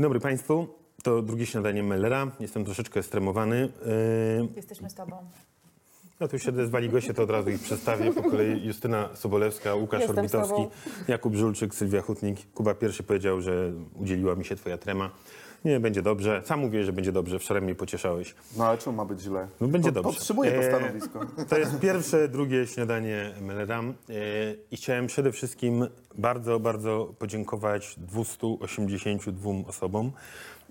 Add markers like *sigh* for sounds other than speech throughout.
Dzień dobry Państwu. To drugie śniadanie Mellera. Jestem troszeczkę stremowany. Yy, Jesteśmy z tobą. No tu się odezwali goście, to od razu ich przedstawię. Po kolei Justyna Sobolewska, Łukasz Jestem z Orbitowski. Jakub Żulczyk, Sylwia Hutnik. Kuba pierwszy powiedział, że udzieliła mi się twoja trema. Nie, będzie dobrze. Sam mówię, że będzie dobrze. Wczoraj mnie pocieszałeś. No ale czemu ma być źle? No będzie dobrze. Potrzebuję to Eee, stanowisko. *laughs* To jest pierwsze, drugie śniadanie Mellera. E, I chciałem przede wszystkim bardzo, bardzo podziękować 282 osobom,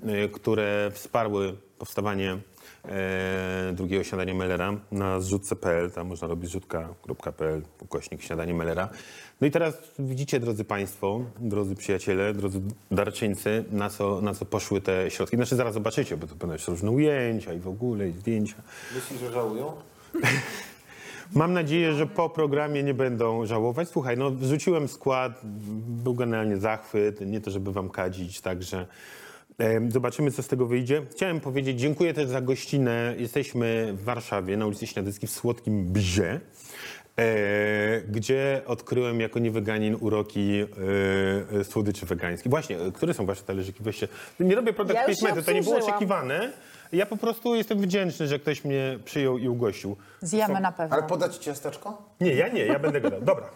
e, które wsparły powstawanie e, drugiego śniadania Mellera na zrzutce.pl. Tam można robić zrzutka.pl, ukośnik śniadanie Mellera. No i teraz widzicie, drodzy Państwo, drodzy przyjaciele, drodzy darczyńcy, na co, na co poszły te środki. Znaczy zaraz zobaczycie, bo to będą jeszcze różne ujęcia i w ogóle, i zdjęcia. Myślisz, że żałują? *laughs* Mam nadzieję, że po programie nie będą żałować. Słuchaj, no wrzuciłem skład, był generalnie zachwyt, nie to żeby wam kadzić, także zobaczymy, co z tego wyjdzie. Chciałem powiedzieć, dziękuję też za gościnę. Jesteśmy w Warszawie, na ulicy Śniadyckiej, w Słodkim Brze. E, gdzie odkryłem jako nieweganin uroki e, e, słodyczy wegańskich. Właśnie, które są wasze talerzyki? Weźcie. Nie robię product Ja placementu, to nie było oczekiwane. Ja po prostu jestem wdzięczny, że ktoś mnie przyjął i ugościł. Zjemy na pewno. Ale podać ci ciasteczko? Nie, ja nie, ja będę gadał. Dobra.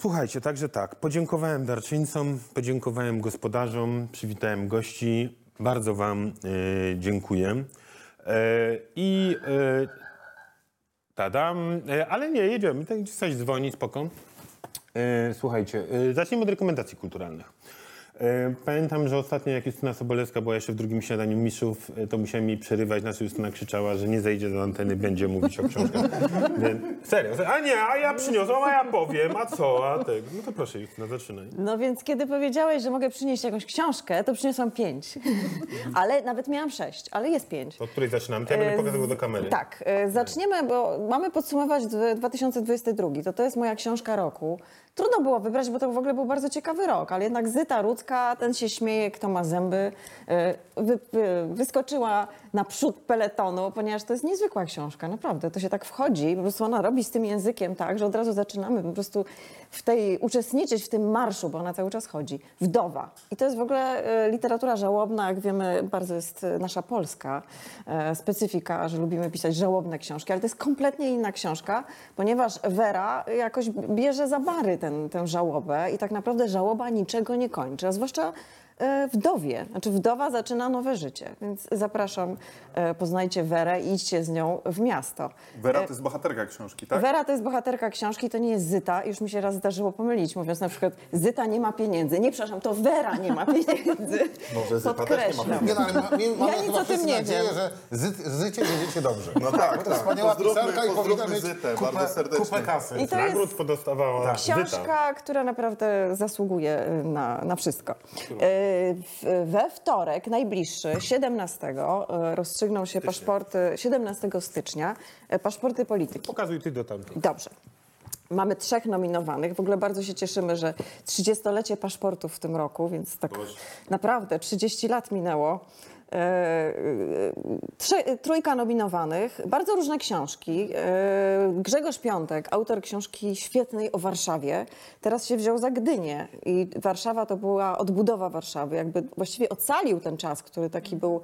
Słuchajcie, także tak, podziękowałem darczyńcom, podziękowałem gospodarzom, przywitałem gości. Bardzo wam e, dziękuję. E, I e, tadam, ale nie, jedziemy, tak coś dzwoni, spoko. Słuchajcie, zacznijmy od rekomendacji kulturalnych. E, Pamiętam, że ostatnio jak Justyna Sobolewska była jeszcze w drugim śniadaniu mistrzów, e, to musiałem jej przerywać, na co Justyna krzyczała, że nie zejdzie do anteny, będzie mówić o książkach. *laughs* Serio, a nie, a ja przyniosłam, a ja powiem, a co, a tak. No to proszę Justyna, zaczynaj. No więc kiedy powiedziałeś, że mogę przynieść jakąś książkę, to przyniosłam pięć. ale nawet miałam sześć, ale jest pięć. Od której zaczynamy? To ja będę E, pokazywał do kamery. Tak, zaczniemy, bo mamy podsumować d- 2022. To to jest moja książka roku. Trudno było wybrać, bo to w ogóle był bardzo ciekawy rok, ale jednak Zyta Rudzka, ten się śmieje, kto ma zęby, e, wy, wy, wyskoczyła naprzód peletonu, ponieważ to jest niezwykła książka, naprawdę. To się tak wchodzi, po prostu ona robi z tym językiem tak, że od razu zaczynamy po prostu w tej, uczestniczyć w tym marszu, bo ona cały czas chodzi. Wdowa. I to jest w ogóle e, literatura żałobna, jak wiemy, bardzo jest e, nasza polska specyfika, że lubimy pisać żałobne książki, ale to jest kompletnie inna książka, ponieważ Vera jakoś bierze za bary ten, tę żałobę i tak naprawdę żałoba niczego nie kończy, a zwłaszcza wdowie. Znaczy wdowa zaczyna nowe życie, więc zapraszam, e, poznajcie Werę i idźcie z nią w miasto. Wera to jest bohaterka książki, tak? Wera to jest bohaterka książki, to nie jest Zyta. Już mi się raz zdarzyło pomylić, mówiąc na przykład Zyta nie ma pieniędzy. Nie, przepraszam, to Wera nie ma pieniędzy. *laughs* Może Zyta też nie ma Podkreślam. Nie, no, ale ma, mi- mamy Ja nic o tym nie nadzieję, wiem. że zy, zycie będziecie dobrze. No tak, Bo to tak. wspaniała Pozdrówmy- pisarka i powinna mieć Zytę kupę, bardzo serdecznie. kupę kasy. I to Nagród jest podostawała Zyta. książka, która naprawdę zasługuje na, na wszystko. We wtorek, najbliższy, 17, y, rozstrzygną się paszporty, 17 stycznia, y, paszporty polityki. Pokazuj ty do tamtej. Dobrze. Mamy trzech nominowanych. W ogóle bardzo się cieszymy, że 30-lecie paszportów w tym roku, więc tak naprawdę 30 lat minęło. E, e, Trze, trójka nominowanych, bardzo różne książki. E, Grzegorz Piątek, autor książki świetnej o Warszawie, teraz się wziął za Gdynię i Warszawa to była odbudowa Warszawy. Jakby właściwie ocalił ten czas, który taki był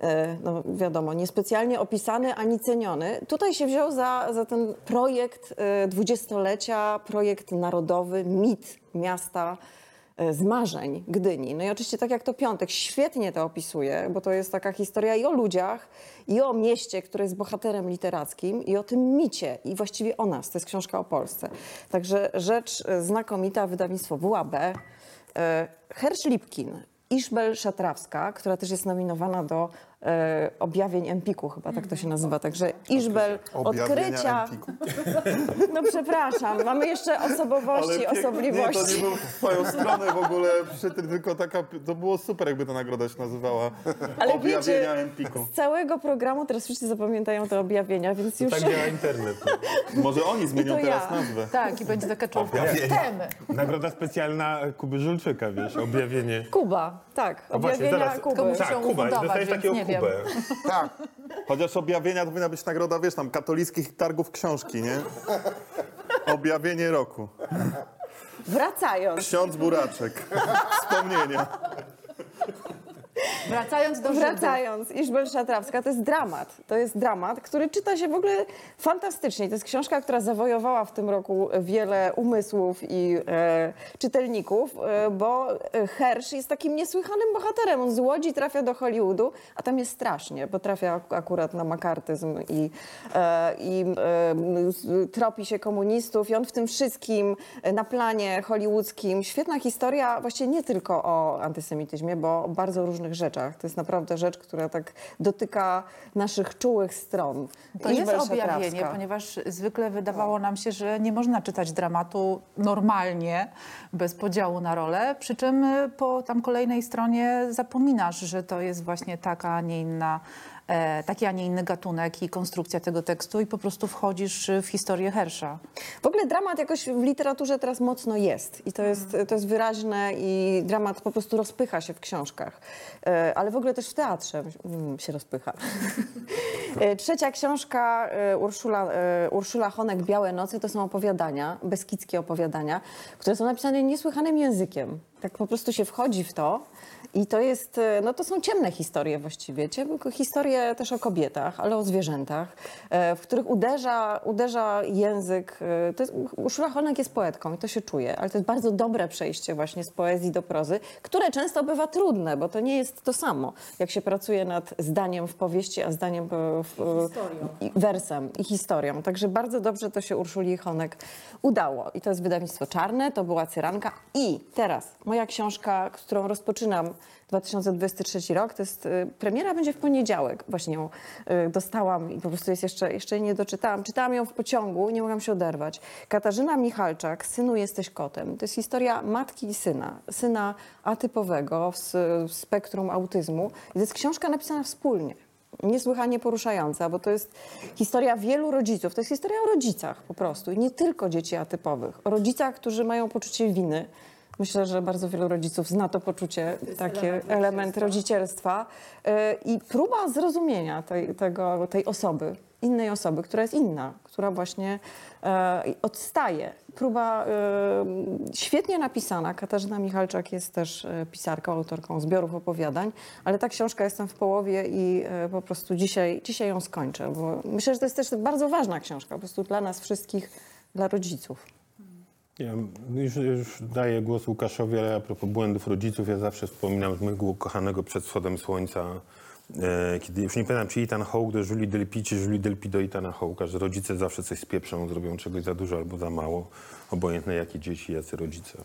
e, no wiadomo, niespecjalnie opisany ani ceniony. Tutaj się wziął za, za ten projekt e, dwudziestolecia, projekt narodowy, mit miasta e, z marzeń Gdyni. No i oczywiście tak jak to Piątek świetnie to opisuje, bo to jest taka historia i o ludziach, i o mieście, które jest bohaterem literackim, i o tym micie, i właściwie o nas. To jest książka o Polsce. Także rzecz e, znakomita, wydawnictwo WAB. E, Hersz Lipkin, Iszbel Szatrawska, która też jest nominowana do e, objawień Empiku, chyba tak to się nazywa. Także Objawienia odkrycia. Empiku. *laughs* No przepraszam, mamy jeszcze osobowości, pięknie- osobliwości. Nie, to nie był w twoją stronę w ogóle, przy tym tylko taka, to było super, jakby ta nagroda się nazywała. Ale Objawienia wiecie, Empiku. z całego programu teraz wszyscy zapamiętają te objawienia, więc już... Tak działa internet. Może oni zmienią teraz ja. nazwę. Tak, i będzie taka czołówka. Nagroda specjalna Kuby Żulczyka, wiesz, objawienie. Kuba, tak, A właśnie, objawienia zaraz. Kuby. Tak, Kuba, dostajesz więc takiego nie wiem. Kubę. *laughs* Tak. Chociaż objawienia to powinna być nagroda, wiesz, tam katolickich targów książki, nie? Objawienie roku. Wracając, Ksiądz Buraczek. Wspomnienia. Wracając do. Wracając, Iżbel Szatrawska to jest dramat. To jest dramat, który czyta się w ogóle fantastycznie. To jest książka, która zawojowała w tym roku wiele umysłów i e, czytelników, e, bo Hersh jest takim niesłychanym bohaterem. On z Łodzi trafia do Hollywoodu, a tam jest strasznie, bo trafia ak- akurat na makartyzm i, e, i e, tropi się komunistów i on w tym wszystkim e, na planie hollywoodzkim. Świetna historia, właściwie nie tylko o antysemityzmie, bo bardzo różnych rzeczach. To jest naprawdę rzecz, która tak dotyka naszych czułych stron. To jest Iżbel objawienie, Szatrawska. ponieważ zwykle wydawało nam się, że nie można czytać dramatu normalnie, bez podziału na role, przy czym y, po tam kolejnej stronie zapominasz, że to jest właśnie taka, a nie inna, taki, a nie inny gatunek i konstrukcja tego tekstu i po prostu wchodzisz w historię Hersza. W ogóle dramat jakoś w literaturze teraz mocno jest i to jest, to jest wyraźne i dramat po prostu rozpycha się w książkach, E, ale w ogóle też w teatrze mm, się rozpycha. *laughs* E, Trzecia książka e, Urszula, e, Urszula Honek, Białe noce, to są opowiadania, beskidzkie opowiadania, które są napisane niesłychanym językiem. Tak po prostu się wchodzi w to i to jest, e, no to są ciemne historie właściwie, historie też o kobietach, ale o zwierzętach, e, w których uderza, uderza język. e, To jest, Urszula Honek jest poetką i to się czuje, ale to jest bardzo dobre przejście właśnie z poezji do prozy, które często bywa trudne, bo to nie jest to samo, jak się pracuje nad zdaniem w powieści, a zdaniem w, i wersem i historią. Także bardzo dobrze to się Urszuli Honek udało. I to jest wydawnictwo Czarne, to była Cyranka. I teraz moja książka, którą rozpoczynam 2023 rok, to jest, y, premiera będzie w poniedziałek. Właśnie ją y, dostałam i po prostu jest jeszcze, jeszcze nie doczytałam. Czytałam ją w pociągu, nie mogłam się oderwać. Katarzyna Michalczak, Synu jesteś kotem. To jest historia matki i syna. Syna atypowego w spektrum autyzmu. To jest książka napisana wspólnie niesłychanie poruszająca, bo to jest historia wielu rodziców. To jest historia o rodzicach po prostu i nie tylko dzieci atypowych. O rodzicach, którzy mają poczucie winy. Myślę, że bardzo wielu rodziców zna to poczucie, takie element, rodzicielstwa Yy, i próba zrozumienia tej, tego, tej osoby, innej osoby, która jest inna, która właśnie e, odstaje. Próba e, świetnie napisana. Katarzyna Michalczak jest też pisarką, autorką zbiorów opowiadań, ale ta książka jestem w połowie i e, po prostu dzisiaj, dzisiaj ją skończę, bo myślę, że to jest też bardzo ważna książka, po prostu dla nas wszystkich, dla rodziców. Ja już, już daję głos Łukaszowi, ale a propos błędów rodziców, ja zawsze wspominam mojego ukochanego przed wschodem słońca, e, kiedy już nie pamiętam, czy Ethan Hawke do Julie Delpy, czy Julie Delpy do Ethana Hawke'a, że rodzice zawsze coś spieprzą, zrobią czegoś za dużo albo za mało, obojętne jakie dzieci, jacy rodzice.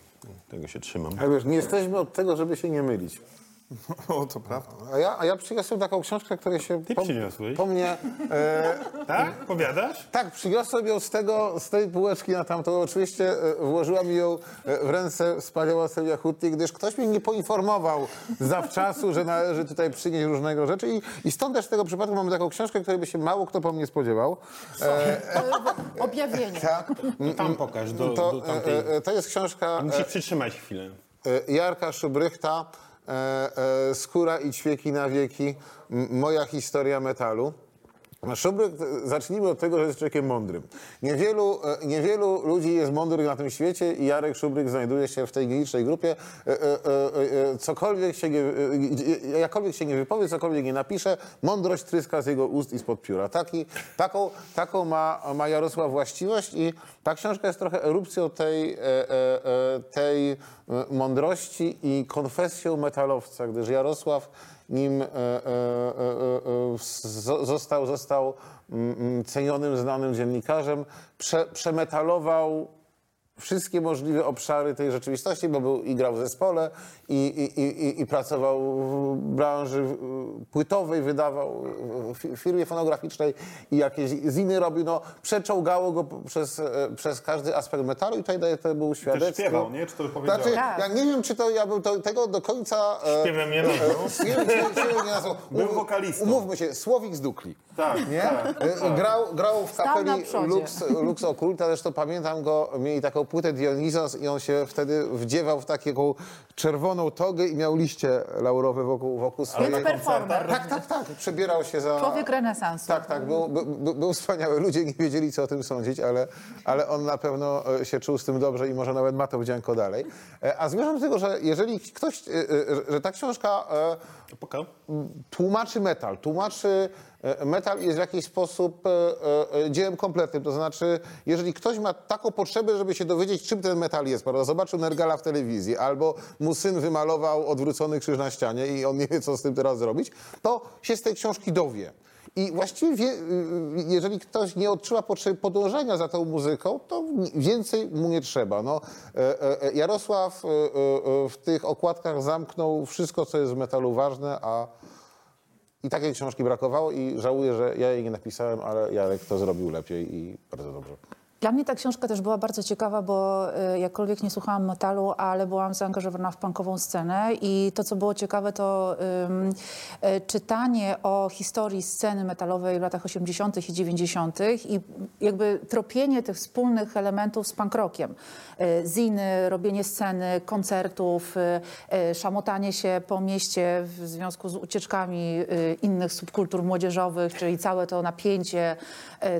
Tego się trzymam. Ale wiesz, nie jesteśmy od tego, żeby się nie mylić. *laughs* O, to prawda. A ja, a ja przyniosłem taką książkę, której się Ty po, przyniosłeś? po mnie... E, Tak? Powiadasz? tak, przyniosłem ją z, tego, z tej półeczki na tamtą. Oczywiście e, włożyła mi ją e, w ręce wspaniała Sylwia Hutnik, gdyż ktoś mnie nie poinformował zawczasu, że należy tutaj przynieść różnego rzeczy. I, I stąd też w tego przypadku mamy taką książkę, której by się mało kto po mnie spodziewał. Objawienie. Tak. To tam pokaż, do, To, do tamtej... e, e, to jest książka... Musisz przytrzymać chwilę. E, Jarka Szubrychta, e, e, Skóra i ćwieki na wieki, moja historia metalu. Szubryk, e, zacznijmy od tego, że jest człowiekiem mądrym. Niewielu, e, niewielu ludzi jest mądrych na tym świecie i Jarek Szubryk znajduje się w tej nielicznej grupie. E, Cokolwiek się nie, jakkolwiek się nie wypowie, cokolwiek nie napisze, mądrość tryska z jego ust i spod pióra. Taki, taką taką ma, ma Jarosław właściwość i ta książka jest trochę erupcją tej, tej mądrości i konfesją metalowca, gdyż Jarosław nim e, e, e, zo- został, został mm, mm, cenionym, znanym dziennikarzem, prze, przemetalował wszystkie możliwe obszary tej rzeczywistości, bo był i grał w zespole i, i, i, i- pracował w branży płytowej, wydawał w fi- firmie fonograficznej i jakieś ziny robił. No, przeczołgało go przez, e, przez każdy aspekt metalu i tutaj daje temu świadectwo. śpiewał, nie? Czy to powiedziałeś? Znaczy, Tak. ja nie wiem, czy to ja bym to, tego do końca... e, Śpiewem nie nazwał. nie wiem, czy- czy nie nazwał. Był wokalistą. Umówmy się, Słowik z Dukli. Tak, Nie? tak. E, Grał, grał w kapeli. Lux, Lux Occulta, zresztą pamiętam go, mieli taką płytę Dionizos i on się wtedy wdziewał w taką czerwoną togę i miał liście laurowe wokół, wokół swojej... Więc performer. Tak, tak, tak. Przebierał się za... Człowiek renesansu. Tak, tak, był, był, był- wspaniały. Ludzie nie wiedzieli, co o tym sądzić, ale, ale on na pewno e, się czuł z tym dobrze i może nawet ma to wdzięko dalej. E, A zmierzam do tego, że jeżeli ktoś, e, że- ta książka tłumaczy metal, tłumaczy metal jest w jakiś sposób dziełem kompletnym. To znaczy, jeżeli ktoś ma taką potrzebę, żeby się dowiedzieć, czym ten metal jest, prawda? Zobaczył Nergala w telewizji, albo mu syn wymalował odwrócony krzyż na ścianie i on nie wie, co z tym teraz zrobić, to się z tej książki dowie. I właściwie, wie, y, y, jeżeli ktoś nie odczuwa potrzeby podążania za tą muzyką, to więcej mu nie trzeba. No, e, e, e, Jarosław w tych okładkach zamknął wszystko, co jest w metalu ważne, a i takiej książki brakowało i żałuję, że ja jej nie napisałem, ale Jarek to zrobił lepiej i bardzo dobrze. Dla mnie ta książka też była bardzo ciekawa, bo y, jakkolwiek nie słuchałam metalu, ale byłam zaangażowana w punkową scenę i to, co było ciekawe, to y, czytanie o historii sceny metalowej w latach 80. i 90. i jakby tropienie tych wspólnych elementów z punk rockiem. Y, Ziny, robienie sceny, koncertów, szamotanie się po mieście w związku z ucieczkami innych subkultur młodzieżowych, czyli całe to napięcie,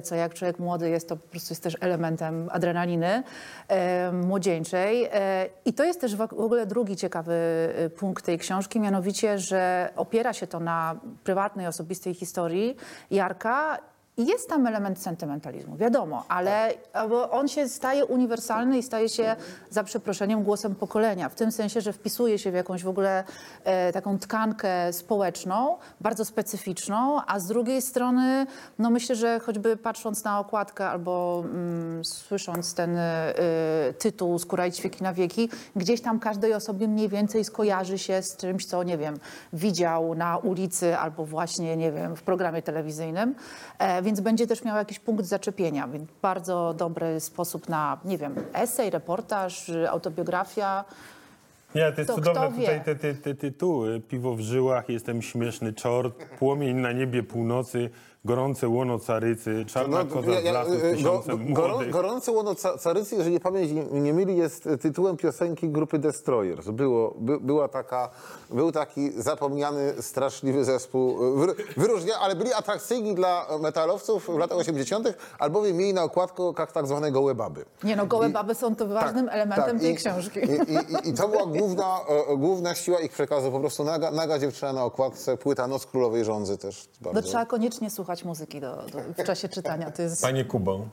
co jak człowiek młody jest, to po prostu jest też elementem adrenaliny e, młodzieńczej. E, I to jest też w ogóle drugi ciekawy e, punkt tej książki, mianowicie, że opiera się to na prywatnej, osobistej historii Jarka jest tam element sentymentalizmu, wiadomo, ale bo on się staje uniwersalny i staje się, za przeproszeniem, głosem pokolenia. W tym sensie, że wpisuje się w jakąś w ogóle e, taką tkankę społeczną, bardzo specyficzną, a z drugiej strony, no myślę, że choćby patrząc na okładkę albo mm, słysząc ten e, tytuł Skóra i ćwieki na wieki, gdzieś tam każdej osobie mniej więcej skojarzy się z czymś, co, nie wiem, widział na ulicy albo właśnie, nie wiem, w programie telewizyjnym, e, więc będzie też miał jakiś punkt zaczepienia, więc bardzo dobry sposób na, nie wiem, esej, reportaż, autobiografia. Nie, to jest To cudowne tutaj te, te, te tytuły. Piwo w żyłach, jestem śmieszny czort, płomień na niebie północy, gorące łono carycy, czarna koza No, ja- z ja- lasu z y, go- młodych. Gorące łono ca- carycy, jeżeli pamięć nie- myli, jest tytułem piosenki grupy Destroyers. Było, by, była taka, był taki zapomniany, straszliwy zespół. e, Wyr, wyróżnia, ale byli atrakcyjni dla metalowców w latach 80., albowiem mieli na okładkach tak zwane gołe baby. Nie no, gołe I- baby są to ważnym elementem tak, tej i- książki. I, i, i, I to była główna, główna siła ich przekazu. Po prostu naga, naga dziewczyna na okładce, płyta Noc Królowej Rządzy też No, bardzo. trzeba koniecznie słuchać muzyki do, do, w czasie czytania, to jest Panie Kubo,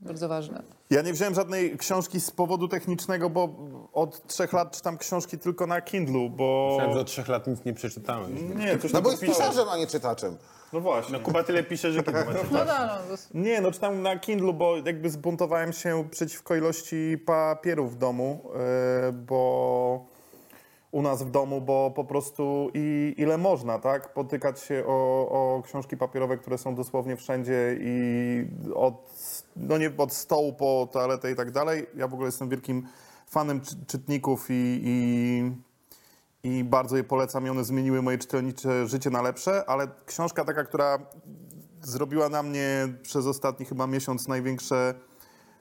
bardzo ważne. Ja nie wziąłem żadnej książki z powodu technicznego, bo od trzech lat czytam książki tylko na Kindlu, bo... Myślałem, że od trzech lat nic nie przeczytałem. Nie, coś No tam bo jest pisarzem, a nie czytaczem. No właśnie. No Kuba tyle pisze, że macie No, no, no. Nie, no czytam na Kindlu, bo jakby zbuntowałem się przeciwko ilości papierów w domu, yy, bo u nas w domu, bo po prostu i ile można, tak? Potykać się o, o książki papierowe, które są dosłownie wszędzie i od, no nie od stołu po toaletę i tak dalej. Ja w ogóle jestem wielkim fanem czy, czytników i, i i bardzo je polecam i one zmieniły moje czytelnicze życie na lepsze, ale książka taka, która zrobiła na mnie przez ostatni chyba miesiąc największe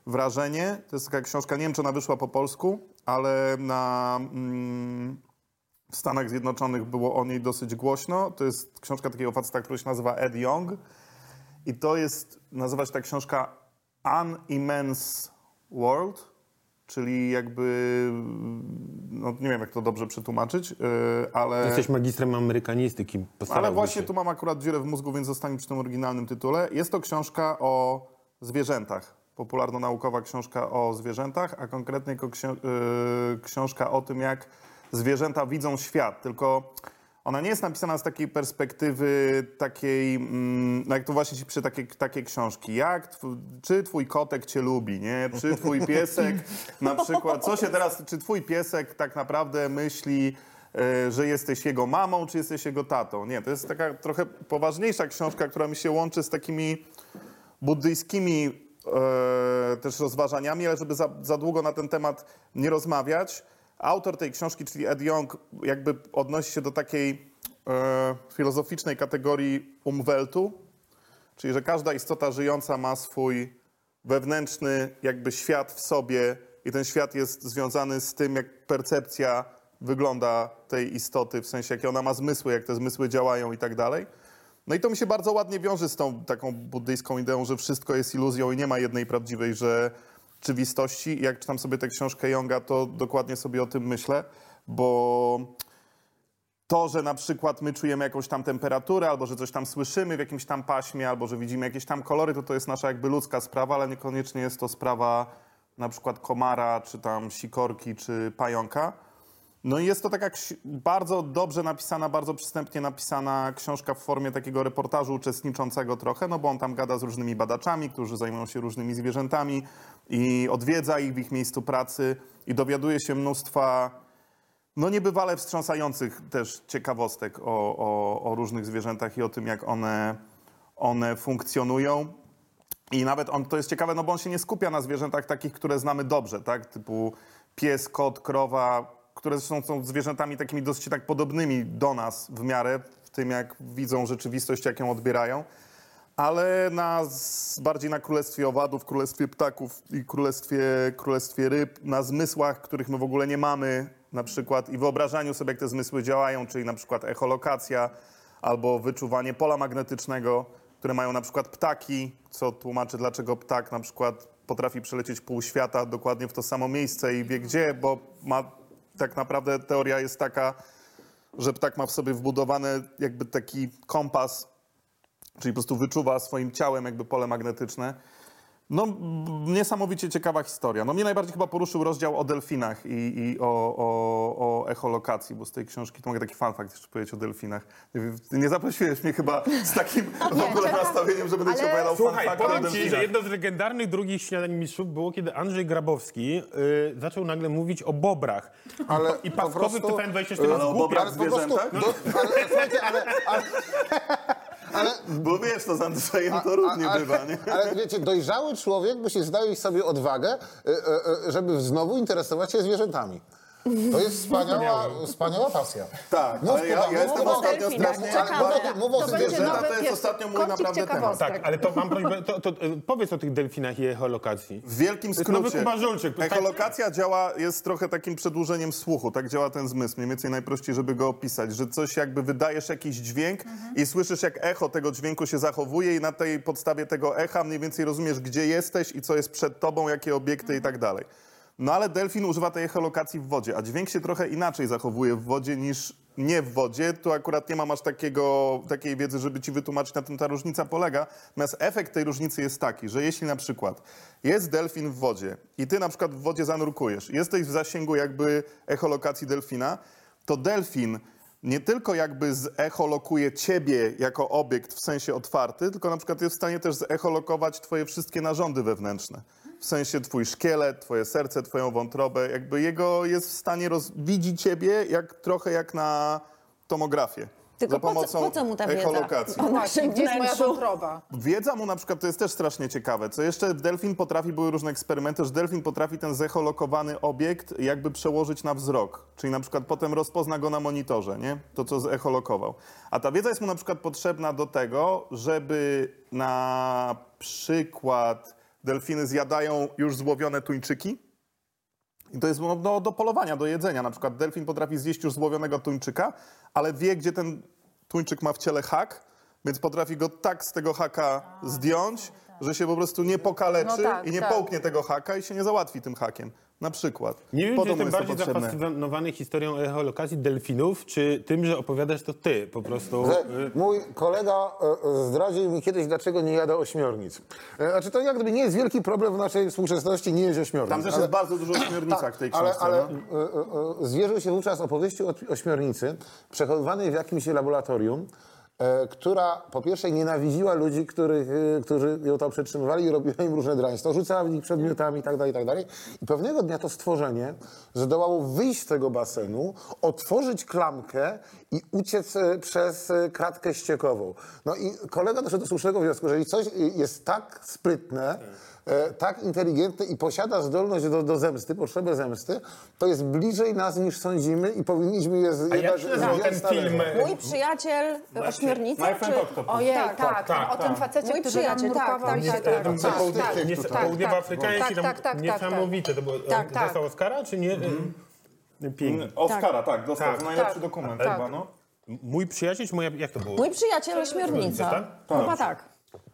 wrażenie, to jest taka książka, nie wiem czy ona wyszła po polsku, ale na, mm, w Stanach Zjednoczonych było o niej dosyć głośno. To jest książka takiego faceta, który się nazywa Ed Young i to jest, nazywa się ta książka An Immense World, czyli jakby, no nie wiem jak to dobrze przetłumaczyć, yy, ale... Jesteś magistrem amerykanistyki. Ale właśnie się. tu mam akurat dziurę w mózgu, więc zostanie przy tym oryginalnym tytule. Jest to książka o zwierzętach. Popularno-naukowa książka o zwierzętach, a konkretnie yy, książka o tym, jak zwierzęta widzą świat. Tylko ona nie jest napisana z takiej perspektywy takiej, mm, no jak to właśnie przy takie, takie książki. Jak, tw- czy twój kotek cię lubi, nie? Czy twój piesek na przykład, co się teraz, czy twój piesek tak naprawdę myśli, e, że jesteś jego mamą, czy jesteś jego tatą. Nie, to jest taka trochę poważniejsza książka, która mi się łączy z takimi buddyjskimi też rozważaniami, ale żeby za, za długo na ten temat nie rozmawiać. Autor tej książki, czyli Ed Young, jakby odnosi się do takiej e, filozoficznej kategorii umweltu, czyli że każda istota żyjąca ma swój wewnętrzny jakby świat w sobie i ten świat jest związany z tym, jak percepcja wygląda tej istoty, w sensie jakie ona ma zmysły, jak te zmysły działają i tak dalej. No i to mi się bardzo ładnie wiąże z tą taką buddyjską ideą, że wszystko jest iluzją i nie ma jednej prawdziwej rzeczywistości. Jak czytam sobie tę książkę Jonga, to dokładnie sobie o tym myślę, bo to, że na przykład my czujemy jakąś tam temperaturę, albo że coś tam słyszymy w jakimś tam paśmie, albo że widzimy jakieś tam kolory, to to jest nasza jakby ludzka sprawa, ale niekoniecznie jest to sprawa na przykład komara, czy tam sikorki, czy pająka. No i jest to taka bardzo dobrze napisana, bardzo przystępnie napisana książka w formie takiego reportażu uczestniczącego trochę, no bo on tam gada z różnymi badaczami, którzy zajmują się różnymi zwierzętami i odwiedza ich w ich miejscu pracy i dowiaduje się mnóstwa no niebywale wstrząsających też ciekawostek o, o, o różnych zwierzętach i o tym, jak one, one funkcjonują. I nawet on, to jest ciekawe, no bo on się nie skupia na zwierzętach takich, które znamy dobrze, tak? Typu pies, kot, krowa, które zresztą są zwierzętami takimi dosyć tak podobnymi do nas w miarę, w tym jak widzą rzeczywistość, jak ją odbierają. Ale na, bardziej na królestwie owadów, królestwie ptaków i królestwie, królestwie ryb, na zmysłach, których my w ogóle nie mamy, na przykład i wyobrażaniu sobie, jak te zmysły działają, czyli na przykład echolokacja albo wyczuwanie pola magnetycznego, które mają na przykład ptaki, co tłumaczy, dlaczego ptak na przykład potrafi przelecieć pół świata dokładnie w to samo miejsce i wie gdzie, bo ma tak naprawdę teoria jest taka, że ptak ma w sobie wbudowany jakby taki kompas, czyli po prostu wyczuwa swoim ciałem jakby pole magnetyczne. No, niesamowicie ciekawa historia. No, mnie najbardziej chyba poruszył rozdział o delfinach i, i o, o, o echolokacji, bo z tej książki to mogę taki fun fact jeszcze powiedzieć o delfinach. Nie, zaprosiłeś mnie chyba z takim *laughs* w ogóle nastawieniem, że będę ci Ale- opowiadał fun Słuchaj, o powiem ci, że jedno z legendarnych drugich śniadań mistrzów było, kiedy Andrzej Grabowski y, zaczął nagle mówić o bobrach. Ale I prostu, w TVN24 Ale o bobrach Ale zwierzętach? do, ale, słuchajcie, ale, ale, ale *laughs* Bo wiesz, to z Andrzejem to różnie bywa, nie? Ale wiecie, dojrzały człowiek musi znaleźć sobie odwagę, y, y, y, żeby znowu interesować się zwierzętami. To jest wspaniała, wspaniała pasja. Tak, Mów ale ja, ja jestem ostatnio strasznie... Czekamy. Mów o zwierzęta nowy to jest ostatnio mój naprawdę temat. Tak, ale to mam prośbę, to, to, y, powiedz o tych delfinach i echolokacji. W wielkim skrócie. Żulczyk. Echolokacja działa, jest trochę takim przedłużeniem słuchu. Tak działa ten zmysł. Mniej więcej najprościej, żeby go opisać. Że coś jakby wydajesz jakiś dźwięk i słyszysz, jak echo tego dźwięku się zachowuje i na tej podstawie tego echa mniej więcej rozumiesz, gdzie jesteś i co jest przed tobą, jakie obiekty i tak dalej. No ale delfin używa tej echolokacji w wodzie, a dźwięk się trochę inaczej zachowuje w wodzie niż nie w wodzie. Tu akurat nie mam aż takiego, takiej wiedzy, żeby ci wytłumaczyć, na czym ta różnica polega. Natomiast efekt tej różnicy jest taki, że jeśli na przykład jest delfin w wodzie i ty na przykład w wodzie zanurkujesz, jesteś w zasięgu jakby echolokacji delfina, to delfin nie tylko jakby zeholokuje ciebie jako obiekt w sensie otwarty, tylko na przykład jest w stanie też zecholokować twoje wszystkie narządy wewnętrzne. W sensie twój szkielet, twoje serce, twoją wątrobę. Jakby jego jest w stanie roz... widzi ciebie jak, trochę jak na tomografię. Tylko za po co- pomocą po co mu ta wiedza? echolokacji. O Właśnie, gdzie jest moja wątroba? Wiedza mu na przykład, to jest też strasznie ciekawe, co jeszcze delfin potrafi, były różne eksperymenty, że delfin potrafi ten zeholokowany obiekt jakby przełożyć na wzrok, czyli na przykład potem rozpozna go na monitorze, nie? To, co zecholokował. A ta wiedza jest mu na przykład potrzebna do tego, żeby na przykład delfiny zjadają już złowione tuńczyki, i to jest no, do, do polowania, do jedzenia. Na przykład delfin potrafi zjeść już złowionego tuńczyka, ale wie, gdzie ten tuńczyk ma w ciele hak, więc potrafi go tak z tego haka zdjąć, że się po prostu nie pokaleczy No tak, i nie tak. połknie tego haka i się nie załatwi tym hakiem. Na przykład. Nie wiem, czy jestem bardziej potrzebne. zafascynowany historią echolokacji delfinów, czy tym, że opowiadasz to ty po prostu. Że y, mój kolega e, e, zdradził mi kiedyś, dlaczego nie jada ośmiornic. E, Znaczy to jak gdyby nie jest wielki problem w naszej współczesności, nie jest ośmiornic. Tam też ale- jest bardzo dużo o *clears throat* śmiernicach tak, w tej ale, książce. ale no. e, e, e, zwierzył się wówczas opowieści o ośmiornicy przechowywanej w jakimś laboratorium, która po pierwsze nienawidziła ludzi, których, e, którzy ją tam przetrzymywali i robiła im różne draństwo, rzucała w nich przedmiotami itd., itd. I pewnego dnia to stworzenie zdołało wyjść z tego basenu, otworzyć klamkę i uciec e, przez e, kratkę ściekową. No i kolega doszedł do słusznego wniosku, że jeżeli coś jest tak sprytne, e, tak inteligentne i posiada zdolność do, do zemsty, potrzebę zemsty, to jest bliżej nas niż sądzimy i powinniśmy je z, A jak się nazywał ten film? Mój przyjaciel ośmiornica, My Friend czy... Octopus. Ojej, Tak, tak, tak, o tym facecie, Mój który nam przyjaciel, tak, nurkował tak, tak, tak, tak, tak, tak, tak, Nie, tak, tak, tak, tak, niesamowite. To było, Tak, tak. Dostał Oscara, czy nie? Pięknie. Oscara, tak, dostał Tak. najlepszy Tak. dokument Tak. chyba, no. Mój przyjaciel, czy moja, jak to było? Mój przyjaciel ośmiornica. Tak? Chyba tak.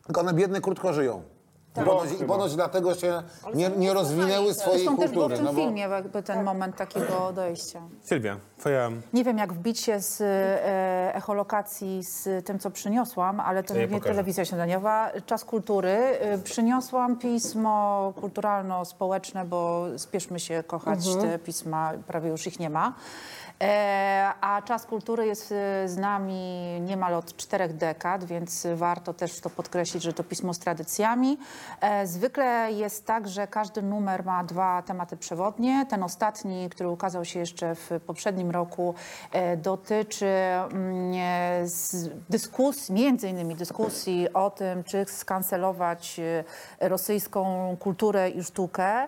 Tylko one biedne krótko żyją. I ponoć, I ponoć dlatego się nie, nie rozwinęły swojej Zresztą też było w kultury. tym no bo- filmie jakby ten moment takiego dojścia. Sylwia, twoja... Nie wiem, jak wbić się z e, echolokacji z tym, co przyniosłam, ale to Ja nie pokażę. telewizja śniadaniowa. Czas kultury. E, przyniosłam pismo kulturalno-społeczne, bo spieszmy się kochać te pisma, prawie już ich nie ma. E, a Czas Kultury jest e, z nami niemal od czterech dekad, więc warto też to podkreślić, że to pismo z tradycjami. E, zwykle jest tak, że każdy numer ma dwa tematy przewodnie. Ten ostatni, który ukazał się jeszcze w poprzednim roku, dotyczy mm, dyskusji, między innymi dyskusji o tym, czy skancelować rosyjską kulturę i sztukę,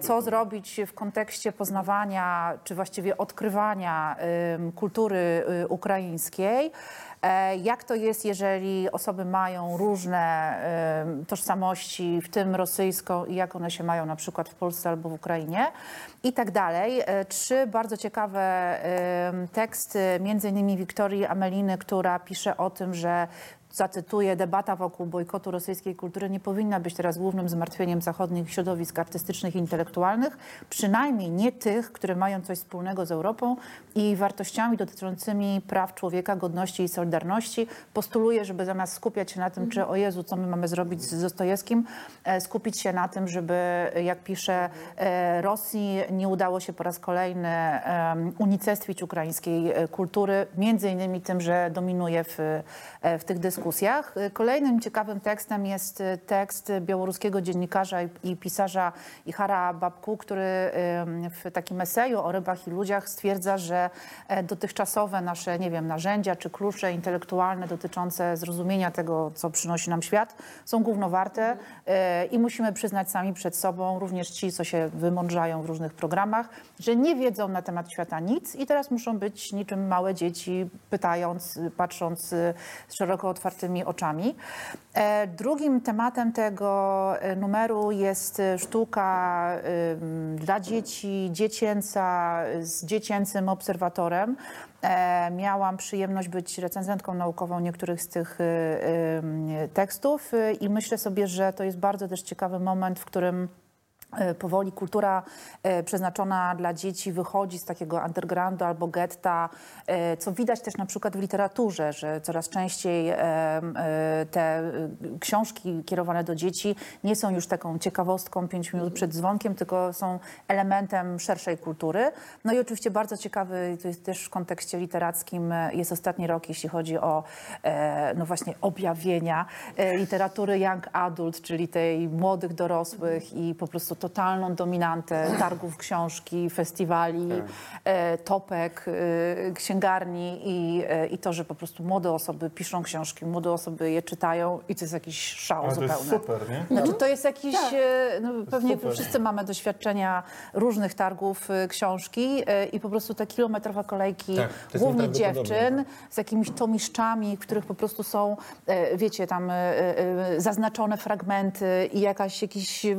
co zrobić w kontekście poznawania, czy właściwie odkrywania kultury y, ukraińskiej. E, Jak to jest, jeżeli osoby mają różne tożsamości, w tym rosyjską, i jak one się mają na przykład w Polsce albo w Ukrainie i tak dalej. E, Trzy bardzo ciekawe teksty, między innymi Wiktorii Ameliny, która pisze o tym, że zacytuję, debata wokół bojkotu rosyjskiej kultury nie powinna być teraz głównym zmartwieniem zachodnich środowisk artystycznych i intelektualnych, przynajmniej nie tych, które mają coś wspólnego z Europą i wartościami dotyczącymi praw człowieka, godności i solidarności. Postuluję, żeby zamiast skupiać się na tym, czy o Jezu, co my mamy zrobić z Dostojewskim, e, skupić się na tym, żeby, jak pisze, e, Rosji nie udało się po raz kolejny unicestwić ukraińskiej e, kultury, między innymi tym, że dominuje w, w tych dyskusjach. E, Kolejnym ciekawym tekstem jest e, tekst białoruskiego dziennikarza i, pisarza Ichara Babku, który em, w takim eseju o rybach i ludziach stwierdza, że e, dotychczasowe nasze, nie wiem, narzędzia czy klucze intelektualne dotyczące zrozumienia tego, co przynosi nam świat, są głównowarte e, i musimy przyznać sami przed sobą, również ci, co się wymądrzają w różnych programach, że nie wiedzą na temat świata nic i teraz muszą być niczym małe dzieci, pytając, y, patrząc y, szeroko otwartymi oczami. E, Drugim tematem tego e, numeru jest e, sztuka dla dzieci, dziecięca, z dziecięcym obserwatorem. Miałam przyjemność być recenzentką naukową niektórych z tych tekstów i myślę sobie, że to jest bardzo też ciekawy moment, w którym powoli kultura e, przeznaczona dla dzieci wychodzi z takiego undergroundu albo getta, e, co widać też na przykład w literaturze, że coraz częściej e, e, te e, książki kierowane do dzieci nie są już taką ciekawostką pięć minut przed dzwonkiem, tylko są elementem szerszej kultury. No i oczywiście bardzo ciekawy, to jest też w kontekście literackim, e, jest ostatni rok, jeśli chodzi o e, no właśnie objawienia e, literatury young adult, czyli tej młodych dorosłych i po prostu totalną dominantę targów książki, festiwali, e, topek, e, księgarni i, e, i to, że po prostu młode osoby piszą książki, młode osoby je czytają i to jest jakiś szał Ale to zupełny. jest super, nie? Znaczy, to jest jakiś, e, no, pewnie super. wszyscy mamy doświadczenia różnych targów książki i po prostu te kilometrowe kolejki, Tak, głównie dziewczyn, z jakimiś tomiszczami, w których po prostu są, wiecie, tam zaznaczone fragmenty i jakaś, jakieś e,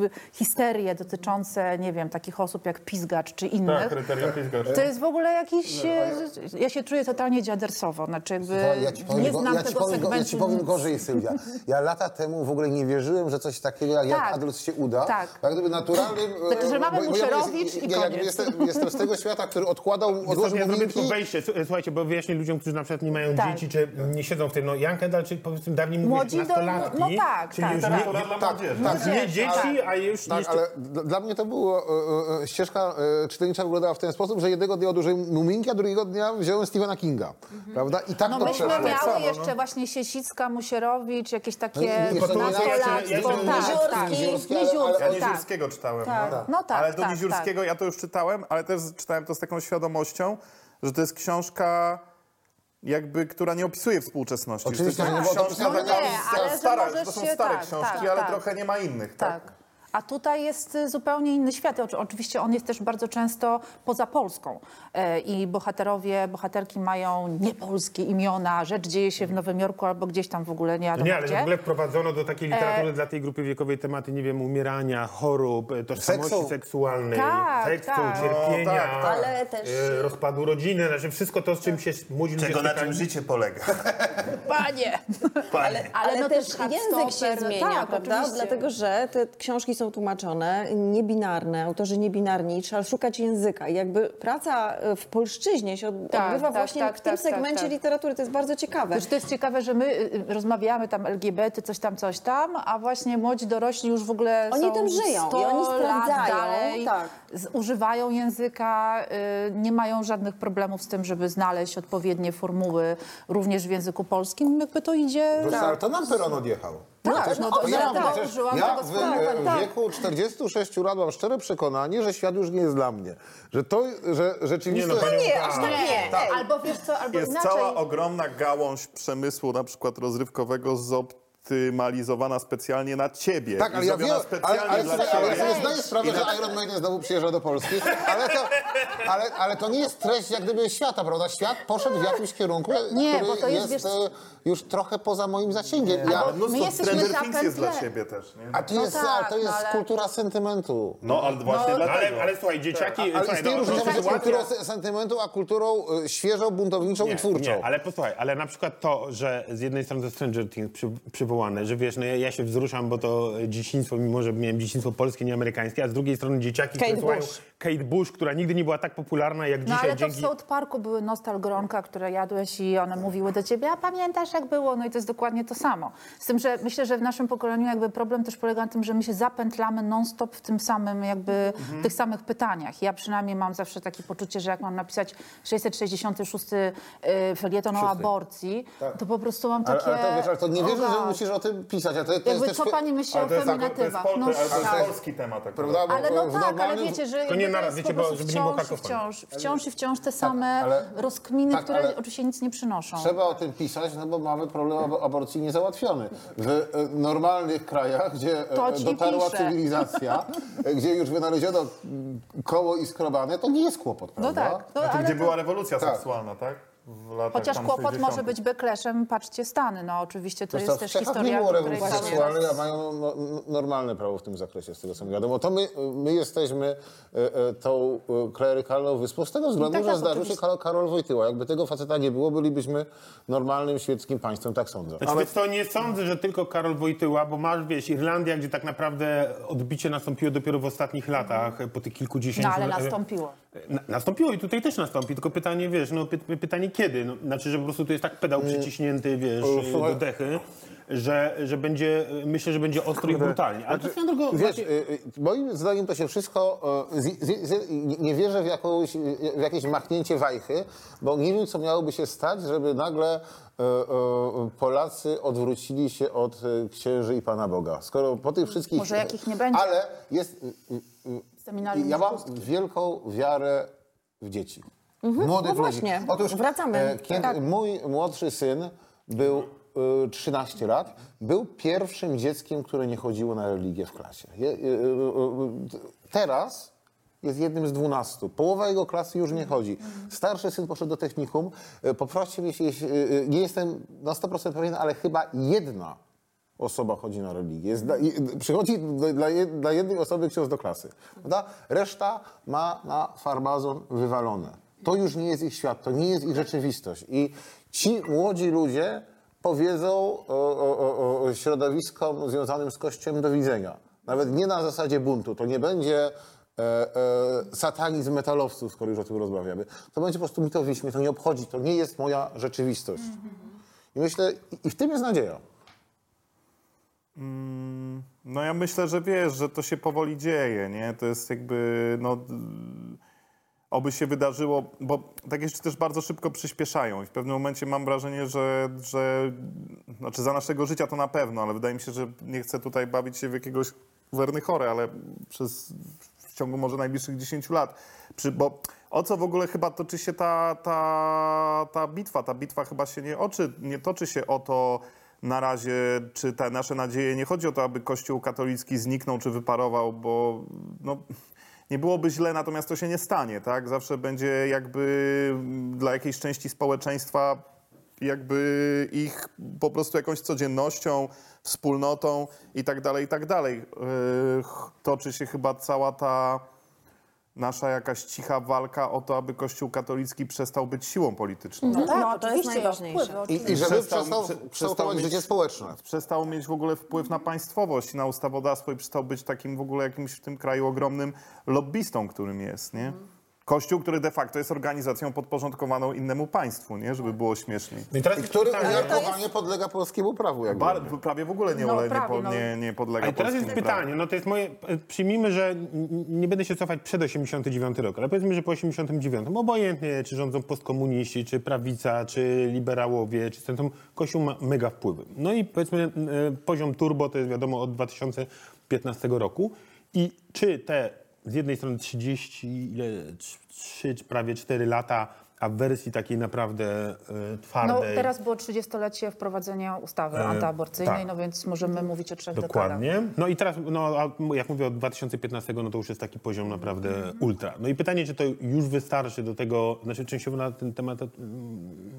histerie dotyczące, nie wiem, takich osób jak Pizgacz czy innych. Tak, kryterium Pizgacz. To jest w ogóle jakiś... e, Ja się czuję totalnie dziadersowo, znaczy jakby Słuchaj, ja ci powiem, nie znam ja ci tego powiem, segmentu. ja ci powiem gorzej, Sylwia. Ja lata temu w ogóle nie wierzyłem, że coś takiego jak, jak Tak. Adolf się uda. Tak. Jak gdyby naturalnym... e, Znaczy, że mamy bo- bo Musierowicz jest- i ja koniec. Jestem, jestem z tego świata, który odkładał, odłożył ja zrobię tylko wejście. Słuchajcie, bo wyjaśnię ludziom, którzy na przykład nie mają Tak. dzieci, czy nie siedzą w tym, no Young Adult, czy powiedzmy dawniej mówiłeś Młodzi do- nastolatki. no tak, czyli tak. już Literatura nie, tak, tak. już nie dzieci, a już Tak, jeszcze... ale dla mnie to było, e, e, ścieżka e, czytelnicza wyglądała w ten sposób, że jednego dnia odłożyłem Muminki, a drugiego dnia wziąłem Stephena Kinga, prawda? I tak No to myśmy przeszło. miały samo, no. jeszcze właśnie Siesicka, Musierowicz, jakieś takie No nastolatstwo. Tak, tak. Niziurski, Ja tak. Niziurskiego czytałem. Tak. No. No tak, ale do tak, Niziurskiego ja to już czytałem, ale też czytałem to z taką świadomością, że to jest książka jakby, która nie opisuje współczesności. Oczywiście, to jest to książka no taka nie, ale stara, to są stare tak, książki, tak, ale tak. trochę nie ma innych, tak? A tutaj jest y, zupełnie inny świat. Oczy- Oczywiście on jest też bardzo często poza Polską. E, I bohaterowie, bohaterki mają niepolskie imiona, rzecz dzieje się w Nowym Jorku albo gdzieś tam w ogóle nie wiadomo Nie, ale gdzie. w ogóle wprowadzono do takiej literatury dla tej grupy wiekowej tematy, nie wiem, umierania, chorób, e, tożsamości Seksu. seksualnej, Tak, seksu, tak. cierpienia, No, tak, tak. Ale też- e, rozpadu rodziny, znaczy wszystko to, z czym się młodzi ludzie Czego na czym życie polega? *laughs* Panie! Panie. Ale, no też język się zmienia, tak, prawda? oczywiście. Dlatego, że te książki są tłumaczone niebinarne, autorzy niebinarni, trzeba szukać języka. I jakby praca e, w polszczyźnie się od- Tak, odbywa tak, właśnie tak, w tym tak, tak, segmencie tak. literatury. To jest bardzo ciekawe. Wiesz, to jest ciekawe, że my y, y, rozmawiamy tam LGBT, coś tam, coś tam, a właśnie młodzi dorośli już w ogóle Oni są tym żyją 100 i oni sprawdzają, dalej, tak. używają języka, y, nie mają żadnych problemów z tym, żeby znaleźć odpowiednie formuły również w języku polskim. Jakby to idzie... To nam peron odjechał. Tak, też- no to- ja, ja tak, użyłam ja tego w, słowa, e, w tak. wieku 46 lat mam szczere przekonanie, że świat już nie jest dla mnie. Że to, że rzeczywiście... Nie, no, panią- Nie, aż tak nie. Nie, albo wiesz co, albo Jest inaczej. cała ogromna gałąź przemysłu, na przykład rozrywkowego, zoptymalizowana specjalnie na ciebie. Tak, ale ja wiem, ale, ale, dla ale ciebie. sobie zdaję sprawę, że Iron Maiden znowu przyjeżdża do Polski, ale to, ale, ale to nie jest treść jak gdyby świata, prawda? Świat poszedł w jakimś kierunku, Nie, który bo to jest, jest wiesz- e, już trochę poza moim zasięgiem. Ja, Ale My mnóstwo jesteśmy Stranger Things jest dla zapętleni. ciebie też, nie? a to No jest, tak, ale to jest no ale- kultura sentymentu. No, ale właśnie No, dlatego. ale, ale słuchaj, dzieciaki... Ale słuchaj, istnieje no, różnica no, między sytuacja- kulturą se- sentymentu, a kulturą e, świeżą, buntowniczą i twórczą. Nie, ale posłuchaj, ale na przykład to, że z jednej strony to Stranger Things przy, przywołane, że wiesz, no ja, ja się wzruszam, bo to dzieciństwo, mimo że miałem dzieciństwo polskie, nie amerykańskie, a z drugiej strony dzieciaki, Kate które słuchają Bush. Kate Bush, która nigdy nie była tak popularna jak No dzisiaj ale to dzięki... w South Parku były nostalgronka, które jadłeś i one mówiły do ciebie, a pamiętasz jak było? No i to jest dokładnie to samo. Z tym, że myślę, że w naszym pokoleniu jakby problem też polega na tym, że my się zapętlamy non-stop w tym samym jakby, Mhm. tych samych pytaniach. Ja przynajmniej mam zawsze takie poczucie, że jak mam napisać 666 y, felieton o aborcji, to po prostu mam Ale, takie... ale, to, wiesz, ale to nie wierzę, że tak. musisz o tym pisać. Ale to, to Jakby jest co też... pani myśli o Ale to jest, to jest, feminatywach? pol, No, ale to jest tak. polski temat. Tak Prawda? Bo Ale no tak, ale wiecie, że Tylko nie to naraz, jest wiecie, bo żeby nie było wciąż wciąż, wciąż i wciąż te same ale- rozkminy, tak, które ale- oczywiście nic nie przynoszą. Trzeba o tym pisać, no bo mamy problem ab- aborcji niezałatwiony. W e, normalnych krajach, gdzie e, dotarła piszę. cywilizacja, *laughs* gdzie już wynaleziono koło i skrobane, to nie jest kłopot, No prawda? tak. No, ale gdzie to- była rewolucja Tak. seksualna, tak? W latach Chociaż kłopot 60. może być backlashem, patrzcie Stany. No oczywiście to jest też Czechach historia, nie było rewolucji seksualnej, a mają no, normalne prawo w tym zakresie, z tego co mi wiadomo. To my, my jesteśmy e, e, tą e, klerykalną wyspą z tego względu, tak, że tak, zdarzył się oczywiście. Karol, Karol Wojtyła. Jakby tego faceta nie było, bylibyśmy normalnym świeckim państwem, tak sądzę. Znaczy, wiesz co, nie sądzę, że tylko Karol Wojtyła, bo masz, wiesz, Irlandia, gdzie tak naprawdę odbicie nastąpiło dopiero w ostatnich latach, po tych kilkudziesięciu... No ale nastąpiło. Na, nastąpiło i tutaj też nastąpi, tylko pytanie, wiesz, no py, pytanie kiedy? No, znaczy, że po prostu tu jest tak pedał przyciśnięty, wiesz, do dechy, że, że będzie, myślę, że będzie ostro i brutalnie. Ale to swoją drogą... Wiesz, właśnie- y, y, moim zdaniem to się wszystko. Z, z, z, nie- wierzę w, jakąś, w jakieś machnięcie wajchy, bo nie wiem, co miałoby się stać, żeby nagle y, y, Polacy odwrócili się od księży i Pana Boga. Skoro po tych wszystkich. Może jakich nie będzie. Ale jest. Seminarium ja mam wielką wiarę w dzieci. Młodych no ludzi. właśnie, wracamy. e, Kiedy Tak. mój młodszy syn był y, 13 lat, był pierwszym dzieckiem, które nie chodziło na religię w klasie. Y, teraz jest jednym z 12. Połowa jego klasy już nie chodzi. Starszy syn poszedł do technikum. Mnie, jeśli, nie jestem na 100% pewien, ale chyba jedna osoba chodzi na religię. Jest przychodzi dla, dla jednej osoby ksiądz do klasy. Prawda? Reszta ma na farmazon wywalone. To już nie jest ich świat, to nie jest ich rzeczywistość. I ci młodzi ludzie powiedzą o, o, o, środowiskom związanym z Kościołem do widzenia. Nawet nie na zasadzie buntu. To nie będzie e, e, satanizm metalowców, skoro już o tym rozmawiamy. To będzie po prostu mitowiśmy, mnie to nie obchodzi, to nie jest moja rzeczywistość. I myślę, i w tym jest nadzieja. No ja myślę, że wiesz, że to się powoli dzieje, nie? To jest jakby, no... d- Oby się wydarzyło, bo tak jeszcze też bardzo szybko przyspieszają i w pewnym momencie mam wrażenie, że, że znaczy za naszego życia to na pewno, ale wydaje mi się, że nie chcę tutaj bawić się w jakiegoś wernychorę, ale przez ciągu może najbliższych 10 lat. Przy, bo o co w ogóle chyba toczy się ta, ta, ta bitwa? Ta bitwa chyba się nie, oczy, nie toczy się o to na razie, czy te nasze nadzieje, nie chodzi o to, aby Kościół katolicki zniknął czy wyparował, bo no, nie byłoby źle, natomiast to się nie stanie, tak? Zawsze będzie jakby mm, dla jakiejś części społeczeństwa jakby ich po prostu jakąś codziennością, wspólnotą i tak dalej, i tak dalej. Yy, Toczy się chyba cała ta nasza jakaś cicha walka o to, aby Kościół katolicki przestał być siłą polityczną. No tak, No, to jest najważniejsze. I, i żeby Przestał- przestał, prze- przestał mieć- życie społeczne. Przestał mieć w ogóle wpływ na państwowość i na ustawodawstwo i przestał być takim w ogóle jakimś w tym kraju ogromnym lobbystą, którym jest, nie? Kościół, który de facto jest organizacją podporządkowaną innemu państwu, nie? Żeby było śmieszniej. No i teraz I jest który umiarkowanie podlega polskiemu prawu. Jakby. Bar- prawie w ogóle nie, No, nie, prawie, po, no. nie, nie podlega teraz jest polskiemu prawu. pytanie, no to jest moje, przyjmijmy, że nie będę się cofać przed 89 rok, ale powiedzmy, że po 89, obojętnie czy rządzą postkomuniści, czy prawica, czy liberałowie, czy centrum, Kościół ma mega wpływy. No i powiedzmy e, poziom turbo to jest wiadomo od 2015 roku i czy te z jednej strony 30, ile, 3, prawie 4 lata, a w wersji takiej naprawdę e, No, twardej. teraz było 30-lecie wprowadzenia ustawy antyaborcyjnej, tak. no więc możemy mówić o trzech dekadach. Dokładnie. No i teraz, no, jak mówię od 2015, no to już jest taki poziom naprawdę ultra. No i pytanie, czy to już wystarczy do tego, znaczy częściowo na ten temat mm,